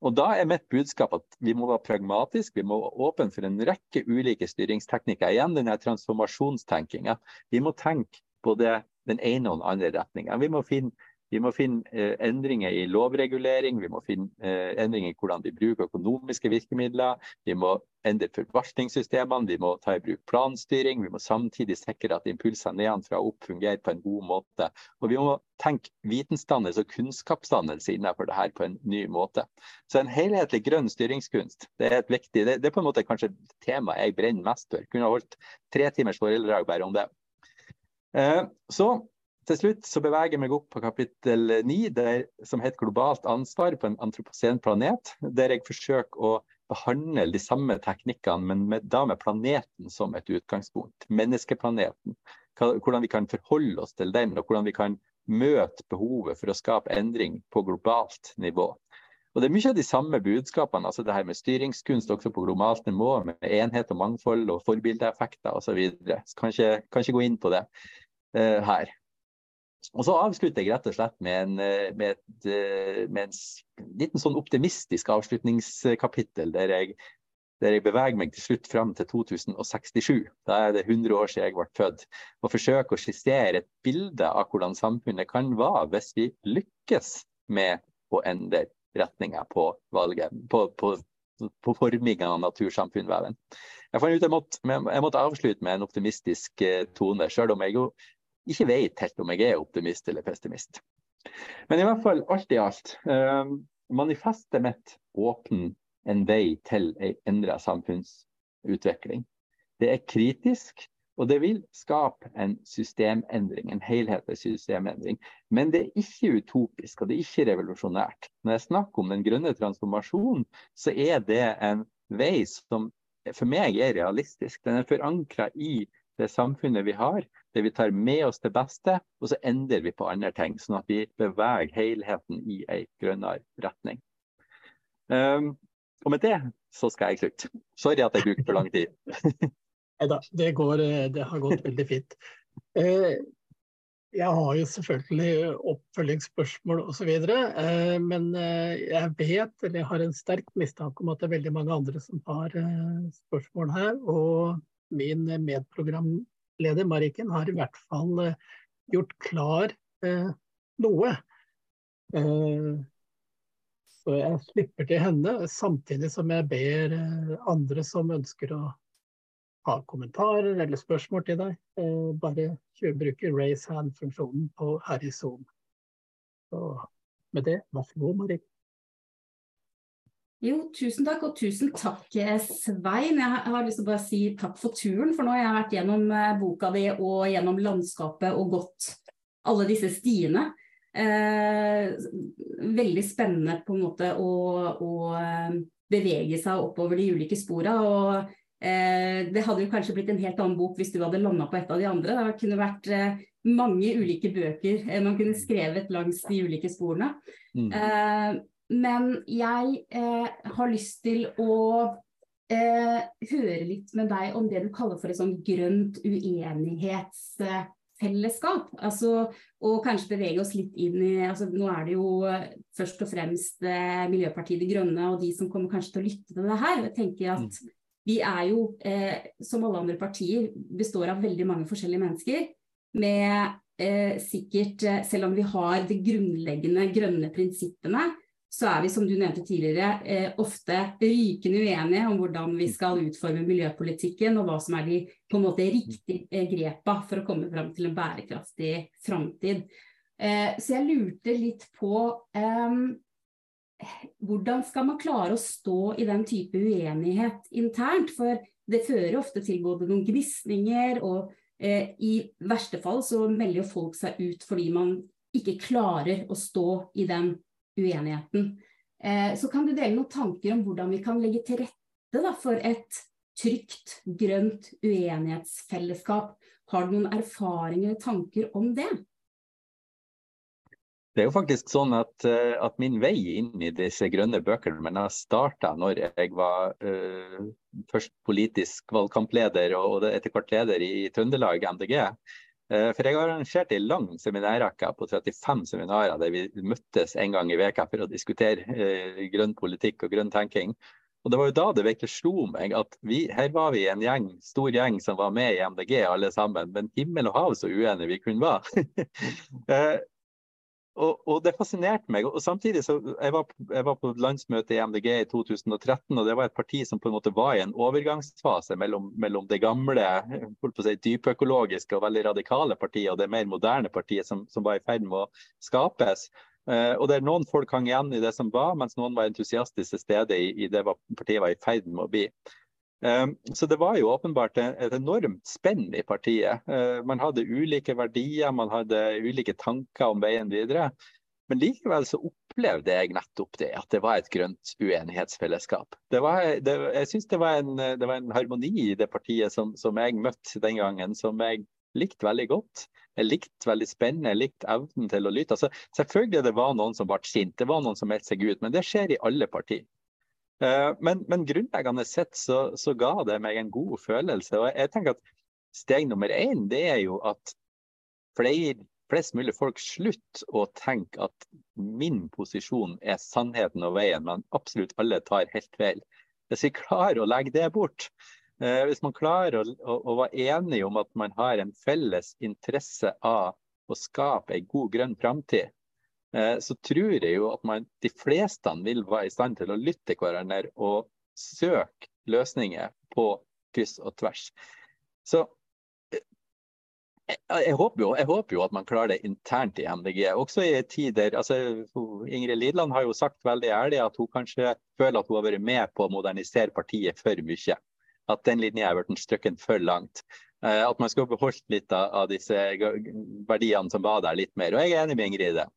Og Da er mitt budskap at vi må være pragmatiske, vi må være åpne for en rekke ulike styringsteknikker. Igjen denne transformasjonstenkinga. Vi må tenke på det, den ene og den andre retninga. Vi må finne vi må finne eh, endringer i lovregulering, vi må finne eh, endringer i hvordan vi bruker økonomiske virkemidler. Vi må endre forvaltningssystemene, vi må ta i bruk planstyring. Vi må samtidig sikre at impulsene nedenfra og opp fungerer på en god måte. Og vi må tenke vitensdannelse og kunnskapsdannelse innenfor det her på en ny måte. Så en helhetlig grønn styringskunst det er et viktig, det, det er på en måte kanskje temaet jeg brenner mest for. Kunne holdt tre timers foredrag bare om det. Eh, så til slutt så beveger jeg meg opp på kapittel 9, som heter 'Globalt ansvar på en antroposen planet', der jeg forsøker å behandle de samme teknikkene, men med, da med planeten som et utgangspunkt. Menneskeplaneten. Hvordan vi kan forholde oss til den, og hvordan vi kan møte behovet for å skape endring på globalt nivå. Og Det er mye av de samme budskapene, altså det her med styringskunst også på globalt nivå, med enhet og mangfold og forbildeeffekter osv. Kan, ikke, kan ikke gå inn på det uh, her. Og så avslutter jeg rett og slett med en, eh, med et, eh, med en liten sånn optimistisk avslutningskapittel, der jeg, der jeg beveger meg til slutt fram til 2067. Da er det 100 år siden jeg ble født. Og forsøker å skissere et bilde av hvordan samfunnet kan være hvis vi lykkes med å endre retninga på valget, på, på, på formingen av natursamfunnveven. Jeg fant ut jeg måtte, jeg måtte avslutte med en optimistisk eh, tone, sjøl om jeg jo ikke vet helt om jeg er optimist eller pessimist. Men i hvert fall, alt i alt. Eh, manifestet mitt åpner en vei til en endra samfunnsutvikling. Det er kritisk, og det vil skape en systemendring, en helhetlig systemendring. Men det er ikke utopisk, og det er ikke revolusjonært. Når jeg snakker om den grønne transformasjonen, så er det en vei som for meg er realistisk. Den er forankra i det samfunnet vi har, det vi tar med oss det beste, og så endrer vi på andre ting. Sånn at vi beveger helheten i en grønnere retning. Um, og med det så skal jeg slutte. Sorry at jeg brukte for lang tid. (laughs) Nei da, det, det, har gått veldig fint. Eh, jeg har jo selvfølgelig oppfølgingsspørsmål osv. Eh, men eh, jeg vet, eller jeg har en sterk mistanke om at det er veldig mange andre som har spørsmål her. Og min medprogramleder Mariken har i hvert fall eh, gjort klar eh, noe. Eh, så jeg slipper til henne, samtidig som jeg ber eh, andre som ønsker å ha kommentarer eller spørsmål til deg, eh, bare bruke raise hand-funksjonen her i Zoom. Så med det, vær så god, Mariken. Jo, tusen takk, og tusen takk eh, Svein. Jeg har lyst til å bare si takk for turen, for nå har jeg vært gjennom eh, boka di og gjennom landskapet og gått alle disse stiene. Eh, veldig spennende på en måte å, å eh, bevege seg oppover de ulike spora. Og eh, det hadde jo kanskje blitt en helt annen bok hvis du hadde landa på et av de andre. Det kunne vært eh, mange ulike bøker man kunne skrevet langs de ulike sporene. Mm. Men jeg eh, har lyst til å eh, høre litt med deg om det du kaller for et sånn grønt uenighetsfellesskap. Altså, og kanskje bevege oss litt inn i altså, Nå er det jo eh, først og fremst eh, Miljøpartiet De Grønne og de som kommer kanskje til å lytte til det her. Jeg tenker at mm. vi er jo, eh, som alle andre partier, består av veldig mange forskjellige mennesker. Med eh, sikkert, selv om vi har de grunnleggende grønne prinsippene, så er vi, som du nevnte tidligere, eh, ofte rykende uenige om hvordan vi skal utforme miljøpolitikken, og hva som er de på en måte riktige eh, grepa for å komme fram til en bærekraftig framtid. Eh, så jeg lurte litt på eh, hvordan skal man klare å stå i den type uenighet internt? For det fører ofte til både noen gnisninger, og eh, i verste fall så melder folk seg ut fordi man ikke klarer å stå i den uenigheten. Eh, så kan du dele noen tanker om hvordan vi kan legge til rette da, for et trygt, grønt uenighetsfellesskap. Har du noen erfaringer og tanker om det? Det er jo faktisk sånn at, eh, at min vei inn i disse grønne bøkene men jeg starta når jeg var uh, først politisk valgkampleder og etter hvert leder i Trøndelag MDG. Eh, for jeg har arrangert en lang seminærrekke på 35 seminarer der vi møttes en gang i veka for å diskutere eh, grønn politikk og grønn tenking. Og Det var jo da det virkelig slo meg at vi, her var vi en gjeng, stor gjeng som var med i MDG alle sammen, men himmel og hav så uenige vi kunne være. (laughs) Og, og, det fascinerte meg. og samtidig så jeg var, jeg var, på landsmøtet i MDG i 2013, og det var et parti som på en måte var i en overgangsfase mellom, mellom det gamle si, dypøkologiske og veldig radikale partiet og det mer moderne partiet som, som var i ferd med å skapes. Uh, og der Noen folk hang igjen i det som var, mens noen var entusiastisk til stede i, i det partiet var i ferd med å bli. Ehm, så det var jo åpenbart et enormt spenn i partiet. Ehm, man hadde ulike verdier, man hadde ulike tanker om veien videre. Men likevel så opplevde jeg nettopp det, at det var et grønt uenighetsfellesskap. Var, det, jeg syns det, det, var en harmoni i det partiet som, som, jeg møtte den gangen, som jeg likte veldig godt. Jeg likte veldig spennende, jeg likte evnen til å lytte. Altså, selvfølgelig det var noen som ble sint, det var noen som meldte seg ut, men det skjer i alle partier. Uh, men, men, grunnleggende sett så, så, ga det meg en god følelse. og jeg tenker at Steg nummer én det er jo at flere flest mulig folk slutter å tenke at min posisjon er sannheten og veien, men absolutt alle tar helt feil. Hvis vi klarer å legge det bort, eh, hvis man klarer å, å, å, være enige om at man har en felles interesse av å skape en god grønn framtid, eh, så tror jeg jo at man, de fleste vil være i stand til å lytte til hverandre og søke løsninger på kryss og tvers. Så jeg håper, jo, jeg håper, jo, at man klarer det internt i MDG. Også i tider altså Ingrid Lidland har jo sagt veldig ærlig at hun kanskje føler at hun har vært med på å modernisere partiet for mye. At den linja er blitt strøkken for langt. Eh, at man skulle beholdt litt av, disse verdiene som var der, litt mer. Og jeg er enig med Ingrid i det.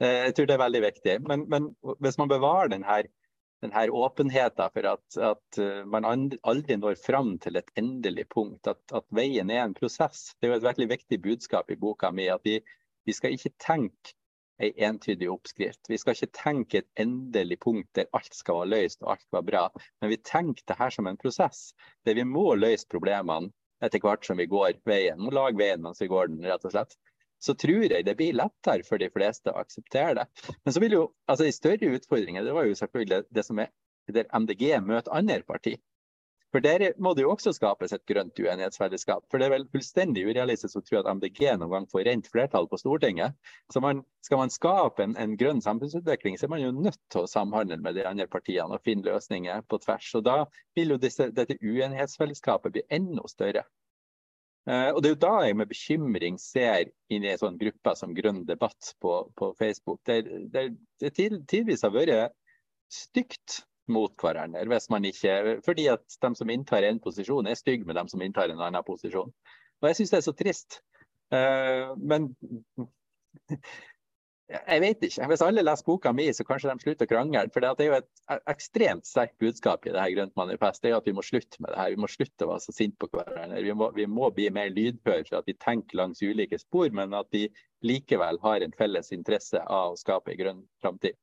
Eh, jeg tror det er veldig viktig. Men, men hvis man bevarer denne, denne åpenheten for at, at, eh, man aldri når fram til et endelig punkt. At, at, veien er en prosess. Det er jo et veldig viktig budskap i boka mi. At vi, vi skal ikke tenke en entydig oppskrift. Vi skal ikke tenke et endelig punkt der alt skal være løst og alt var bra. Men vi tenker det her som en prosess, der vi må løse problemene etter hvert som vi går veien. Må lage veien mens vi går den, rett og slett så tror jeg det blir lettere for de fleste å akseptere det. Men så vil jo, altså de større utfordringene det var jo selvfølgelig det som er der MDG møter andre parti. For der må det jo også skapes et grønt uenighetsfellesskap. For det er vel fullstendig urealistisk å tro at MDG noen gang får rent flertall på Stortinget. Så man, skal man skape en, en, grønn samfunnsutvikling, så er man jo nødt til å samhandle med de andre partiene og finne løsninger på tvers. Og da vil jo disse, dette uenighetsfellesskapet bli enda større. Uh, og Det er jo da jeg med bekymring ser inn i en sånn gruppe som Grønn debatt på, på Facebook. Der, der det tidvis har vært stygt mot hverandre. hvis man ikke, Fordi at de som inntar en posisjon, er stygge med dem som inntar en annen posisjon. Og Jeg syns det er så trist. Uh, men jeg vet ikke. Hvis alle leser boka mi, så kanskje de slutter å krangle. For det er jo et ekstremt sterkt budskap i det her Grønt manifest. Det er at vi må slutte med det her. Vi må slutte å være så sinte på hverandre. Vi må, vi må bli mer lydhøre for at vi tenker langs ulike spor, men at vi likevel har en felles interesse av å skape en grønn framtid.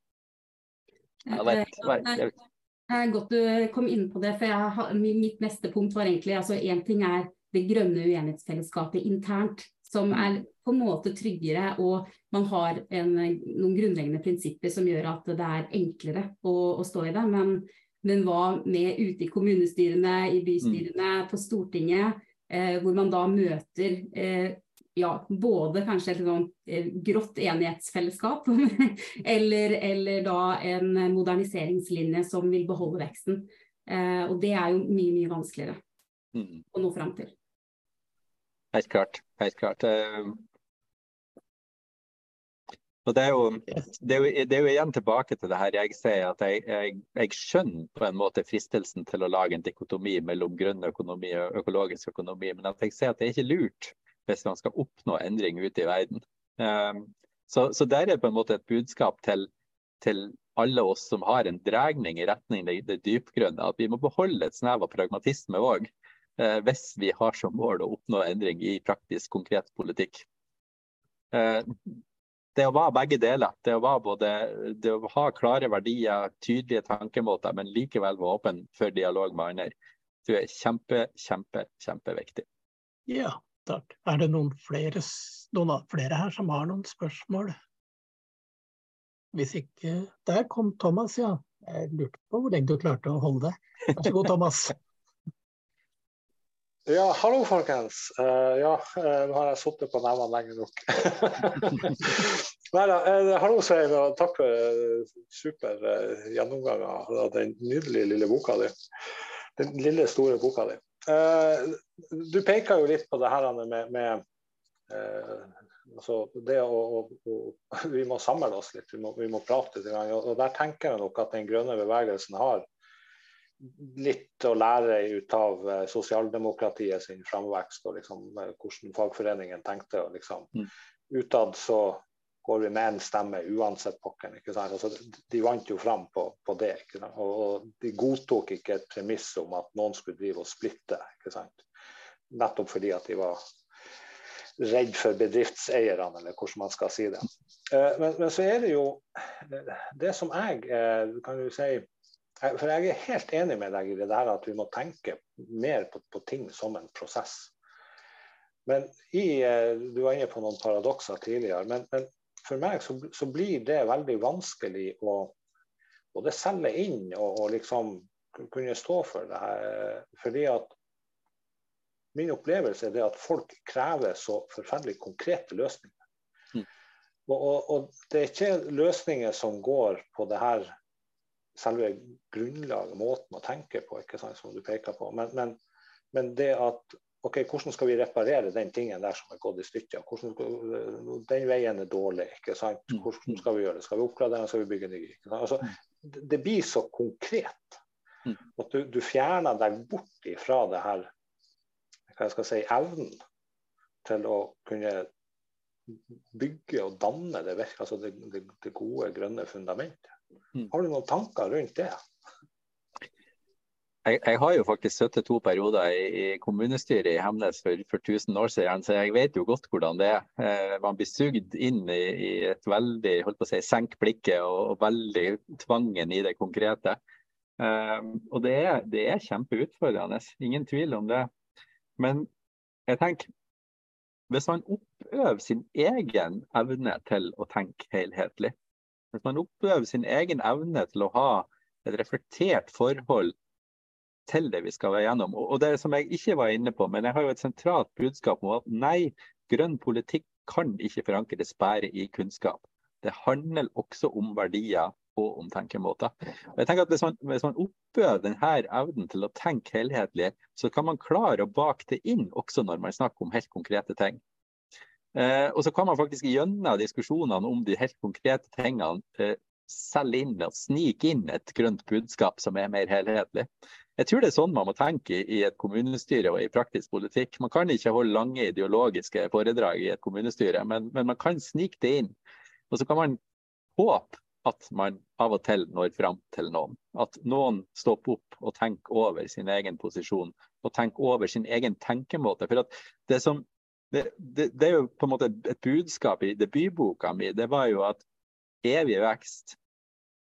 det er godt du kom inn på det. for jeg, Mitt neste punkt var egentlig altså Én ting er det grønne uenighetsfellesskapet internt som er på en måte tryggere, og man har en, noen grunnleggende prinsipper som gjør at det er enklere å, å stå i det. Men, men hva med ute i kommunestyrene, i bystyrene, mm. på Stortinget, eh, hvor man da møter eh, ja, både kanskje et sånn grått enighetsfellesskap, (laughs) eller, eller, da en moderniseringslinje som vil beholde veksten. Eh, og det er jo mye, mye vanskeligere mm. å nå fram til. Helt klart. Helt klart. Eh, og det er, jo, det, er jo, det er, jo, igjen tilbake til det her jeg sier at jeg, jeg, jeg, skjønner på en måte fristelsen til å lage en dikotomi mellom grønn økonomi og økologisk økonomi, men at jeg ser at det er ikke lurt hvis man skal oppnå endring ute i verden. Um, så, så der er på en måte et budskap til, til alle oss som har en dregning i retning det, det dypgrønne, at vi må beholde et snev av pragmatisme òg. Eh, hvis vi har som mål å oppnå endring i praktisk, konkret politikk. Eh, det å være begge deler. Det å, både, det å ha klare verdier, tydelige tankemåter, men likevel være åpen for dialog med andre, tror jeg er kjempe, kjempe, kjempeviktig. Ja, takk. Er det noen flere, noen flere her som har noen spørsmål? Hvis ikke Der kom Thomas, ja. Jeg lurte på hvor lenge du klarte å holde det. Vær så god, Thomas. (laughs) Ja, hallo folkens. Uh, ja, uh, nå har jeg sittet på nevene lenge nok. (laughs) Nei da. Uh, hallo Svein, og takk for super gjennomgang av den nydelige lille boka di. Den lille, store boka di. du peker jo litt på det her med, med altså det å, å, å, Vi må samle oss litt, vi må, vi må prate litt. Og der tenker jeg nok at den grønne bevegelsen har litt å lære ut av eh, sosialdemokratiet sin framvekst og liksom, eh, hvordan fagforeningen tenkte. og liksom mm. Utad så går vi med én stemme uansett pokkeren. Altså, de vant jo fram på, på det. Og de godtok ikke et premiss om at noen skulle drive og splitte. ikke sant? Nettopp fordi at de var redd for bedriftseierne, eller hvordan man skal si det. Eh, men, men, så er det jo det som jeg kan du si For jeg er helt enig med deg i det der at vi må tenke mer på, på ting som en prosess. Men i, eh, Du var inne på noen paradokser tidligere. Men, men for meg så, så, blir det veldig vanskelig å både selge inn og, og liksom kunne stå for det her. Fordi at min opplevelse er det at folk krever så forferdelig konkrete løsninger. Mm. Og, og, og, det er ikke løsninger som går på det her selve grunnlaget, måten å tenke på, ikke sant, som du peker på. Men, men, men, det at OK, hvordan skal vi reparere den tingen der som er gått i stykker? Hvordan, den veien er dårlig, ikke sant. Mm. Hvordan skal vi gjøre det? Skal vi oppgradere den, skal vi bygge ny? Altså, det, det blir så konkret mm. at du, du fjerner deg bort ifra det her hva jeg skal si, evnen til å kunne bygge og danne det, altså det, det, det gode, grønne fundamentet. Mm. Har du noen tanker rundt det? Jeg, jeg, har jo faktisk sittet to perioder i, i kommunestyret i Hemnes for, for 1000 år siden, så jeg vet jo godt hvordan det er. Eh, man blir sugd inn i, i, et veldig holdt på å si, senk blikket og, og veldig tvangen i det konkrete. Eh, og det er, det er kjempeutfordrende, ingen tvil om det. Men jeg tenker, hvis man oppøver sin egen evne til å tenke helhetlig, hvis man oppøver sin egen evne til å ha et reflektert forhold til det vi skal være gjennom. Og det som jeg ikke var inne på, men jeg har jo et sentralt budskap om at nei, grønn politikk kan ikke forankres bare i kunnskap. Det handler også om verdier og om tenkemåter. Og jeg tenker at Hvis man, hvis man oppøver denne evnen til å tenke helhetlig, så kan man klare å bake det inn også når man snakker om helt konkrete ting. Eh, og så kan man faktisk gjennom diskusjonene om de helt konkrete tingene eh, selge inn og snike inn et grønt budskap som er mer helhetlig. Jeg tror det er sånn man må tenke i et kommunestyre og i praktisk politikk. Man kan ikke holde lange ideologiske foredrag i et kommunestyre, men, men man kan snike det inn. Og så kan man håpe at man av og til når fram til noen. At noen stopper opp og tenker over sin egen posisjon og tenker over sin egen tenkemåte. For det, som, det, det, det, er jo på en måte et budskap i debutboka mi. Det var jo at evig vekst,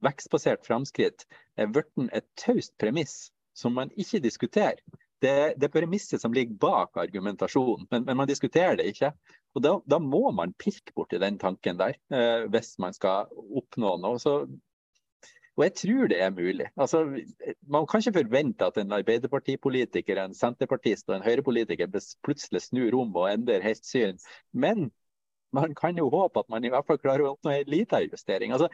vekstbasert framskritt, er blitt et taust premiss som man ikke diskuterer. Det, det er premisset som ligger bak argumentasjonen, men, men man diskuterer det ikke. Og da, da, må man pirke borti den tanken der, eh, hvis man skal oppnå noe. Så, og jeg tror det er mulig. Altså, man kan ikke forvente at en Arbeiderpartipolitiker, en senterpartist og en høyrepolitiker plutselig snur om og endrer helt syn. Men man kan jo håpe at man i hvert fall klarer å oppnå en liten justering. Altså,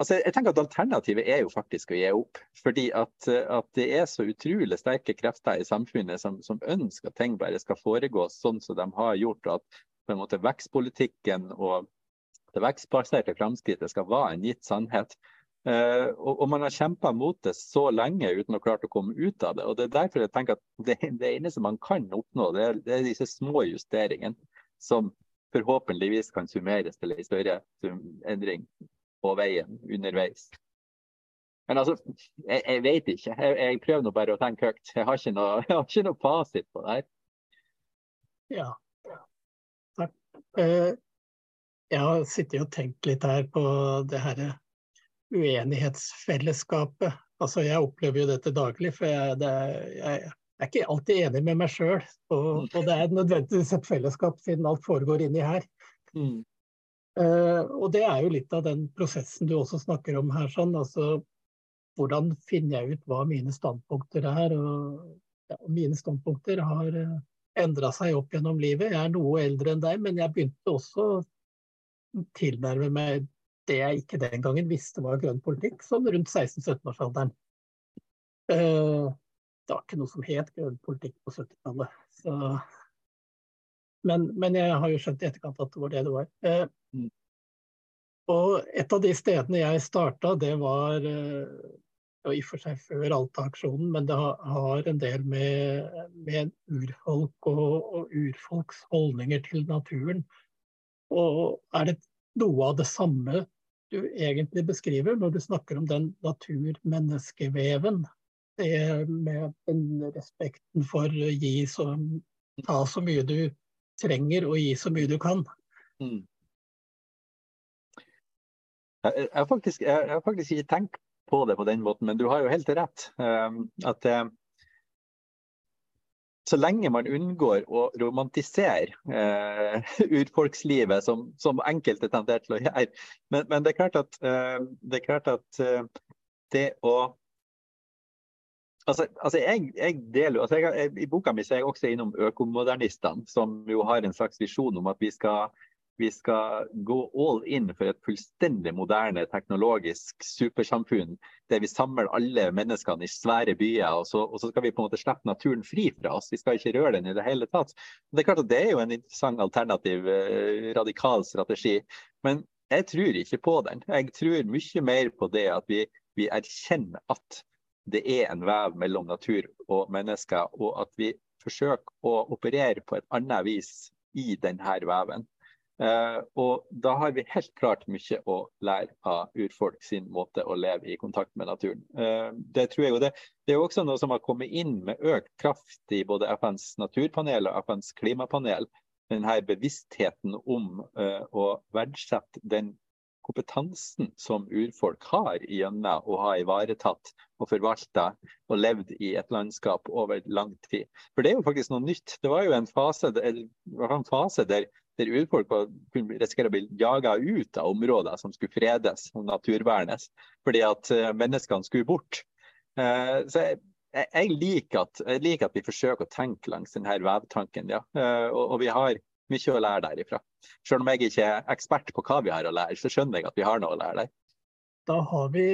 Altså, jeg tenker at Alternativet er jo faktisk å gi opp. Fordi at, at det er så utrolig sterke krefter i samfunnet som, som, ønsker at ting bare skal foregå sånn som de har gjort. At på en måte vekstpolitikken og det vekstbaserte framskrittet skal være en gitt sannhet. Uh, og, og, man har kjempa mot det så lenge uten å klare å komme ut av det. og Det er derfor jeg tenker at det, det eneste man kan oppnå, det er, det er disse små justeringene som forhåpentligvis kan summeres til en større endring på veien underveis. Men altså, jeg, jeg vet ikke. Jeg, jeg, prøver nå bare å tenke høyt. Jeg har ikke noe, (laughs) har ikke noe fasit på det her. Ja, takk. Uh, jeg har sittet og tenkt litt her på det her uenighetsfellesskapet. Altså, jeg opplever jo dette daglig, for jeg, det, jeg er ikke alltid enig med meg sjøl. Og, og, det er nødvendigvis et fellesskap, siden alt foregår inni her. Mm. Uh, og det er jo litt av den prosessen du også snakker om her. sånn, altså Hvordan finner jeg ut hva mine standpunkter er? og ja, Mine standpunkter har uh, eh, endra seg opp gjennom livet. Jeg er noe eldre enn deg, men jeg begynte også tilnærme meg det jeg ikke den gangen visste var grønn politikk, sånn rundt 16-17-årsalderen. Uh, eh, det var ikke noe som het grønn politikk på 70-tallet. Men, men, jeg har jo skjønt i etterkant at det var det det var. Uh, og et av de stedene jeg starta, det var uh, og i og for seg før Alta-aksjonen, men det har en del med, med urfolk og, og, urfolks holdninger til naturen. Og er det noe av det samme du egentlig beskriver når du snakker om den natur-menneskeveven? Det med den respekten for å gi så, ta så mye du trenger og gi så mye du kan. Mm. Jeg har faktisk, faktisk ikke tenkt på det på den måten, men du har jo helt rett. Ehm, at eh, så lenge man unngår å romantisere eh, (laughs) urfolkslivet, som, som enkelte tenderer til å gjøre. Men, men det, er klart at, eh, det klart at eh, det å Altså, altså jeg, jeg, deler, altså jeg, I boka mi er jeg også innom økomodernistene, som jo har en slags visjon om at vi skal vi skal gå all in for et fullstendig moderne teknologisk supersamfunn der vi samler alle menneskene i svære byer, og så, og så, skal vi på en måte slippe naturen fri fra oss. Vi skal ikke røre den i det hele tatt. Det er klart at det er jo en interessant alternativ, eh, radikal strategi. Men jeg tror ikke på den. Jeg tror mye mer på det at vi, vi erkjenner at det er en vev mellom natur og mennesker, og at vi forsøker å operere på et annet vis i denne veven. Eh, og da har vi helt klart mye å lære av urfolk sin måte å leve i kontakt med naturen. Eh, det tror jeg jo det, det er også noe som har kommet inn med økt kraft i både FNs naturpanel og FNs klimapanel. Denne bevisstheten om uh, å verdsette den kompetansen som urfolk har gjennom å ha ivaretatt og forvalta og levd i et landskap over lang tid. For det er jo faktisk noe nytt. Det var jo en fase, en fase der der urfolk kunne risikere å bli jaga ut av områder som skulle fredes og naturvernes, fordi at eh, menneskene skulle bort. Eh, så jeg, jeg, liker at, jeg, liker at, vi forsøker å tenke langs denne vevtanken, ja. Eh, og, og vi har mye å lære derifra. Selv om jeg ikke er ekspert på hva vi har å lære, så skjønner jeg at vi har noe å lære der. Da har vi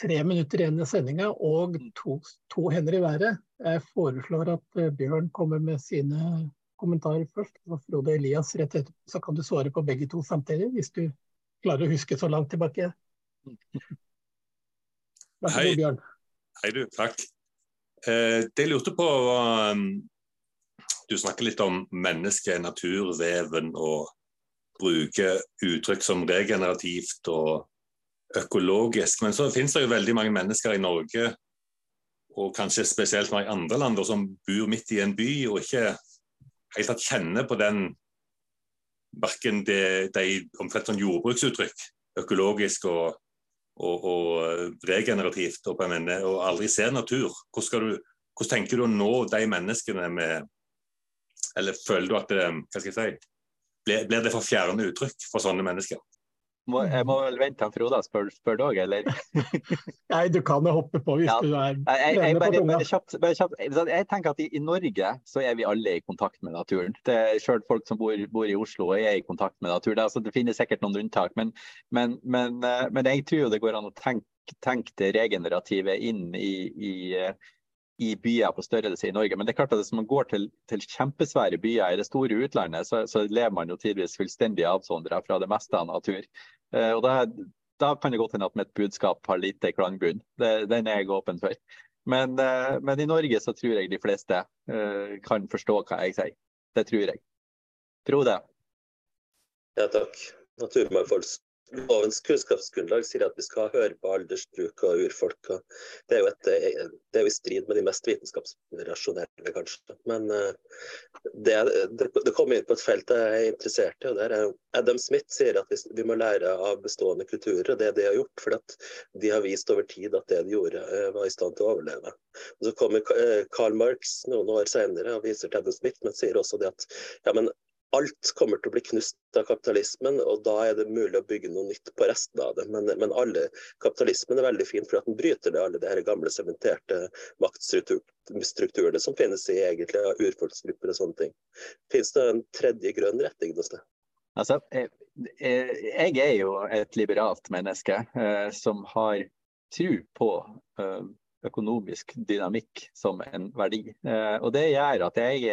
tre minutter igjen i sendinga og to, to, hender i været. Jeg foreslår at Bjørn kommer med sine kommentarer først. Og Frode Elias rett etterpå, så kan du svare på begge to samtidig, hvis du klarer å huske så langt tilbake. Vær så god, Bjørn. Hei du, takk. Eh, det jeg lurte på var um, Du snakker litt om mennesket, naturveven, og bruker uttrykk som regenerativt og økologisk. Men så finnes det jo veldig mange mennesker i Norge, og kanskje spesielt i andre land, som bor midt i en by og ikke helt tatt kjenner på den verken de, de omtrent sånn jordbruksuttrykk, økologisk og, og, og regenerativt, og, mener, og, aldri ser natur. Hvordan, du, hvordan, tenker du å nå de menneskene med Eller føler du at det, hva skal jeg si, blir, blir det for fjerne uttrykk for sånne mennesker? Må, jeg må vel vente til Frode spør, spør deg, eller? (laughs) Nei, du kan jo hoppe på hvis ja. du er jeg, jeg, bare, bare kjapt, bare kjapt. Jeg tenker at i, i, Norge så er vi alle i kontakt med naturen. Det er Selv folk som bor, bor i Oslo er i kontakt med naturen. Det, altså, det finnes sikkert noen unntak, men, men, men, eh, men, jeg tror det går an å tenke, tenke det regenerative inn i, i i byer på størrelse i Norge. Men det er klart at hvis man går til, til kjempesvære byer i det store utlandet, så, så lever man jo tidvis fullstendig avsondra fra det meste av natur. Eh, og da, da, kan det godt hende at mitt budskap har lite klangbunn. Den er jeg åpen for. Men, eh, men, i Norge så tror jeg de fleste eh, kan forstå hva jeg sier. Det tror jeg. Frode? Ja, takk. Naturmangfolds Lovens kunnskapsgrunnlag sier at vi skal høre på aldersbruk og urfolk. Og det, er et, det er jo i strid med de mest vitenskapsrasjonelle, kanskje. Men eh, det, det, det kommer inn på et felt jeg er interessert i. og der er Adam Smith sier at vi, vi må lære av bestående kulturer, og det er det de har gjort. For de har vist over tid at det de gjorde, eh, var i stand til å overleve. Og Så kommer eh, Karl Marx noen år senere og viser til Adam Smith, men sier også det at ja, men alt kommer til å bli knust av kapitalismen, og da er det mulig å bygge noe nytt på resten av det. Men, men alle, kapitalismen er veldig fin for at den bryter det, alle de gamle sementerte maktstrukturene som finnes i egentlig urfolksgrupper og sånne ting. Finnes det en tredje grønn retning noe sted? Altså, jeg er jo et liberalt menneske eh, som har tro på eh, økonomisk dynamikk som en verdi. Eh, og det gjør at jeg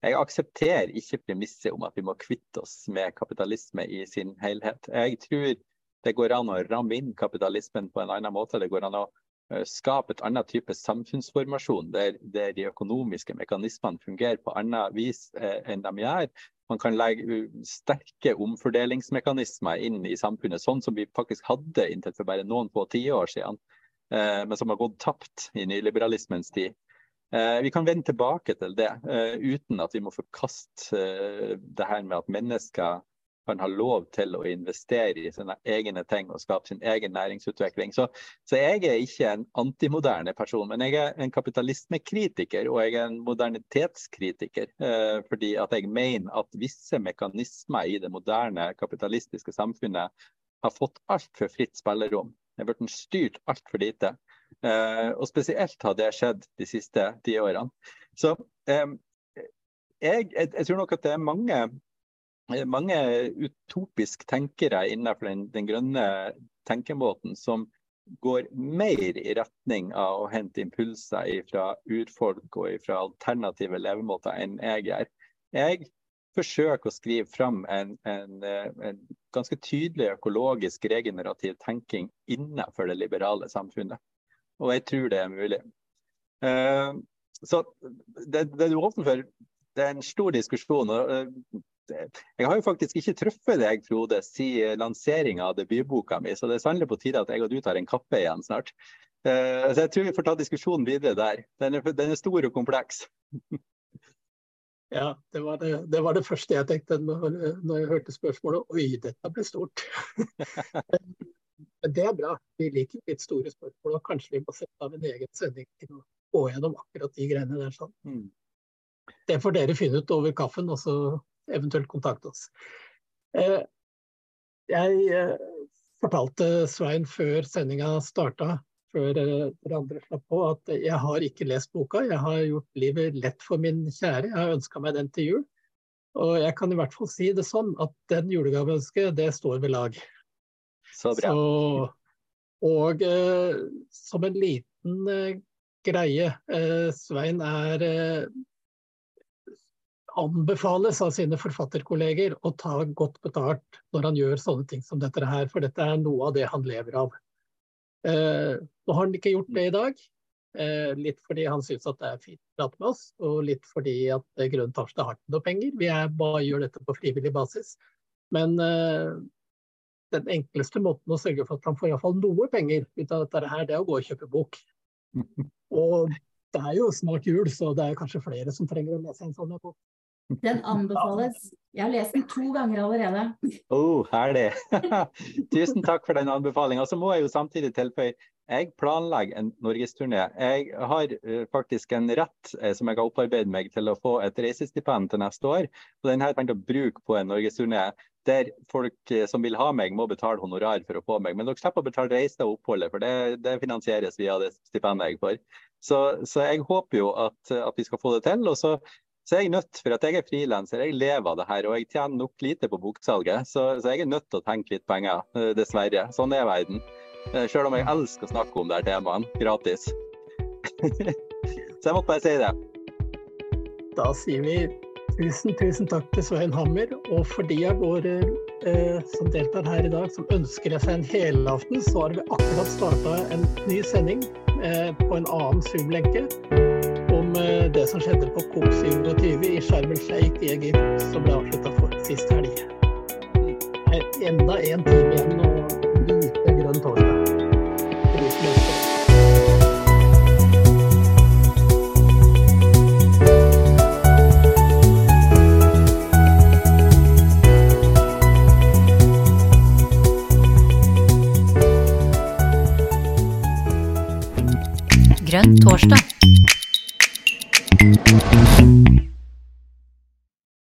jeg aksepterer ikke premisset om at vi må kvitte oss med kapitalisme i sin helhet. Jeg tror Det går an å ramme inn kapitalismen på en annen måte. Det går an å uh, skape et annet type samfunnsformasjon, der, der de økonomiske mekanismene fungerer på annet vis uh, enn de gjør. Man kan legge sterke omfordelingsmekanismer inn i samfunnet, sånn som vi faktisk hadde inntil for bare noen få tiår siden, men som har gått tapt i nyliberalismens tid. Eh, vi kan vende tilbake til det, eh, uten at vi må forkaste eh, det her med at mennesker kan ha lov til å investere i sine egne ting og skape sin egen næringsutvikling. Så, så, jeg er ikke en antimoderne person, men jeg er en kapitalismekritiker og jeg er en modernitetskritiker. Fordi at jeg mener at visse mekanismer i det moderne kapitalistiske samfunnet har fått altfor fritt spillerom. Er blitt styrt altfor lite. Uh, og spesielt har det skjedd de siste ti årene. Så jeg, jeg, jeg, tror nok at det er mange, mange utopisk tenkere innenfor den, den, grønne tenkemåten som går mer i retning av å hente impulser fra urfolk og fra alternative levemåter enn jeg gjør. Jeg forsøker å skrive fram en, en, en, ganske tydelig økologisk regenerativ tenking innenfor det liberale samfunnet. Og jeg tror det er mulig. Uh, så det, det, du åpner for, det er en stor diskusjon. og uh, jeg har jo faktisk ikke truffet deg, Frode, siden lanseringa av debutboka mi, så det er sannelig på tide at jeg og du tar en kaffe igjen snart. Uh, så jeg tror vi får ta diskusjonen videre der. Den er, den er stor og kompleks. (laughs) Ja, det var det, det var det, første jeg tenkte når, når jeg hørte spørsmålet. Oi, dette ble stort. (laughs) Men det er bra. Vi liker litt store spørsmål, og kanskje vi må sette av en egen sending til å gå gjennom akkurat de greiene der. sånn. Mm. Det får dere finne ut over kaffen, og så eventuelt kontakte oss. Eh, jeg eh, fortalte Svein før sendinga starta, før eh, dere andre slapp på, at jeg har ikke lest boka. Jeg har gjort livet lett for min kjære. Jeg har ønska meg den til jul. Og jeg kan i hvert fall si det sånn at den julegaveønsket, det står ved lag. Så bra. Så, og eh, som en liten eh, greie, eh, Svein er eh, anbefales av sine forfatterkolleger å ta godt betalt når han gjør sånne ting som dette her, for dette er noe av det han lever av. Eh, nå har han ikke gjort det i dag, litt fordi han syns at det er fint å prate med oss, og litt fordi at Grønn torsdag har ikke noe penger. Vi bare gjør dette på frivillig basis. Men den enkleste måten å sørge for at han får iallfall noe penger ut av dette her, det er å gå og kjøpe bok. (laughs) Og det er jo snart jul, så det er kanskje flere som trenger å lese en sånn bok. Den anbefales. Jeg har lest den to ganger allerede. Oh, herlig. (laughs) Tusen takk for den anbefalinga. Så må jeg jo samtidig tilføye jeg planlegger en norgesturné. Jeg har uh, faktisk en rett uh, som jeg har opparbeidet meg til å få et reisestipend til neste år. Og den har jeg tenkt å bruke på en norgesturné der folk uh, som vil ha meg, må betale honorar for å få meg. Men dere slipper å betale reise og oppholdet, for det, det, finansieres via det stipendet jeg får. Så, så jeg håper jo at, at, vi skal få det til. og så så jeg er nødt, for at jeg er frilanser, jeg lever av det her, og jeg tjener nok lite på boksalget. Så, så jeg er nødt til å tenke litt penger, dessverre. Sånn er verden. Selv om jeg elsker å snakke om de temaene gratis. (laughs) Så jeg måtte bare si det. Da sier vi tusen, tusen takk til Svein Hammer. Og for de av våre eh, som deltar her i dag, som ønsker seg en helaften, så har vi akkurat starta en ny sending eh, på en annen Zoom-lenke om eh, det som skjedde på COP 27 i Sharm el Sheikh i Egypt, som ble avslutta for sist helg. Enda en time igjen å nyte grønn torsdag. Grønn torsdag.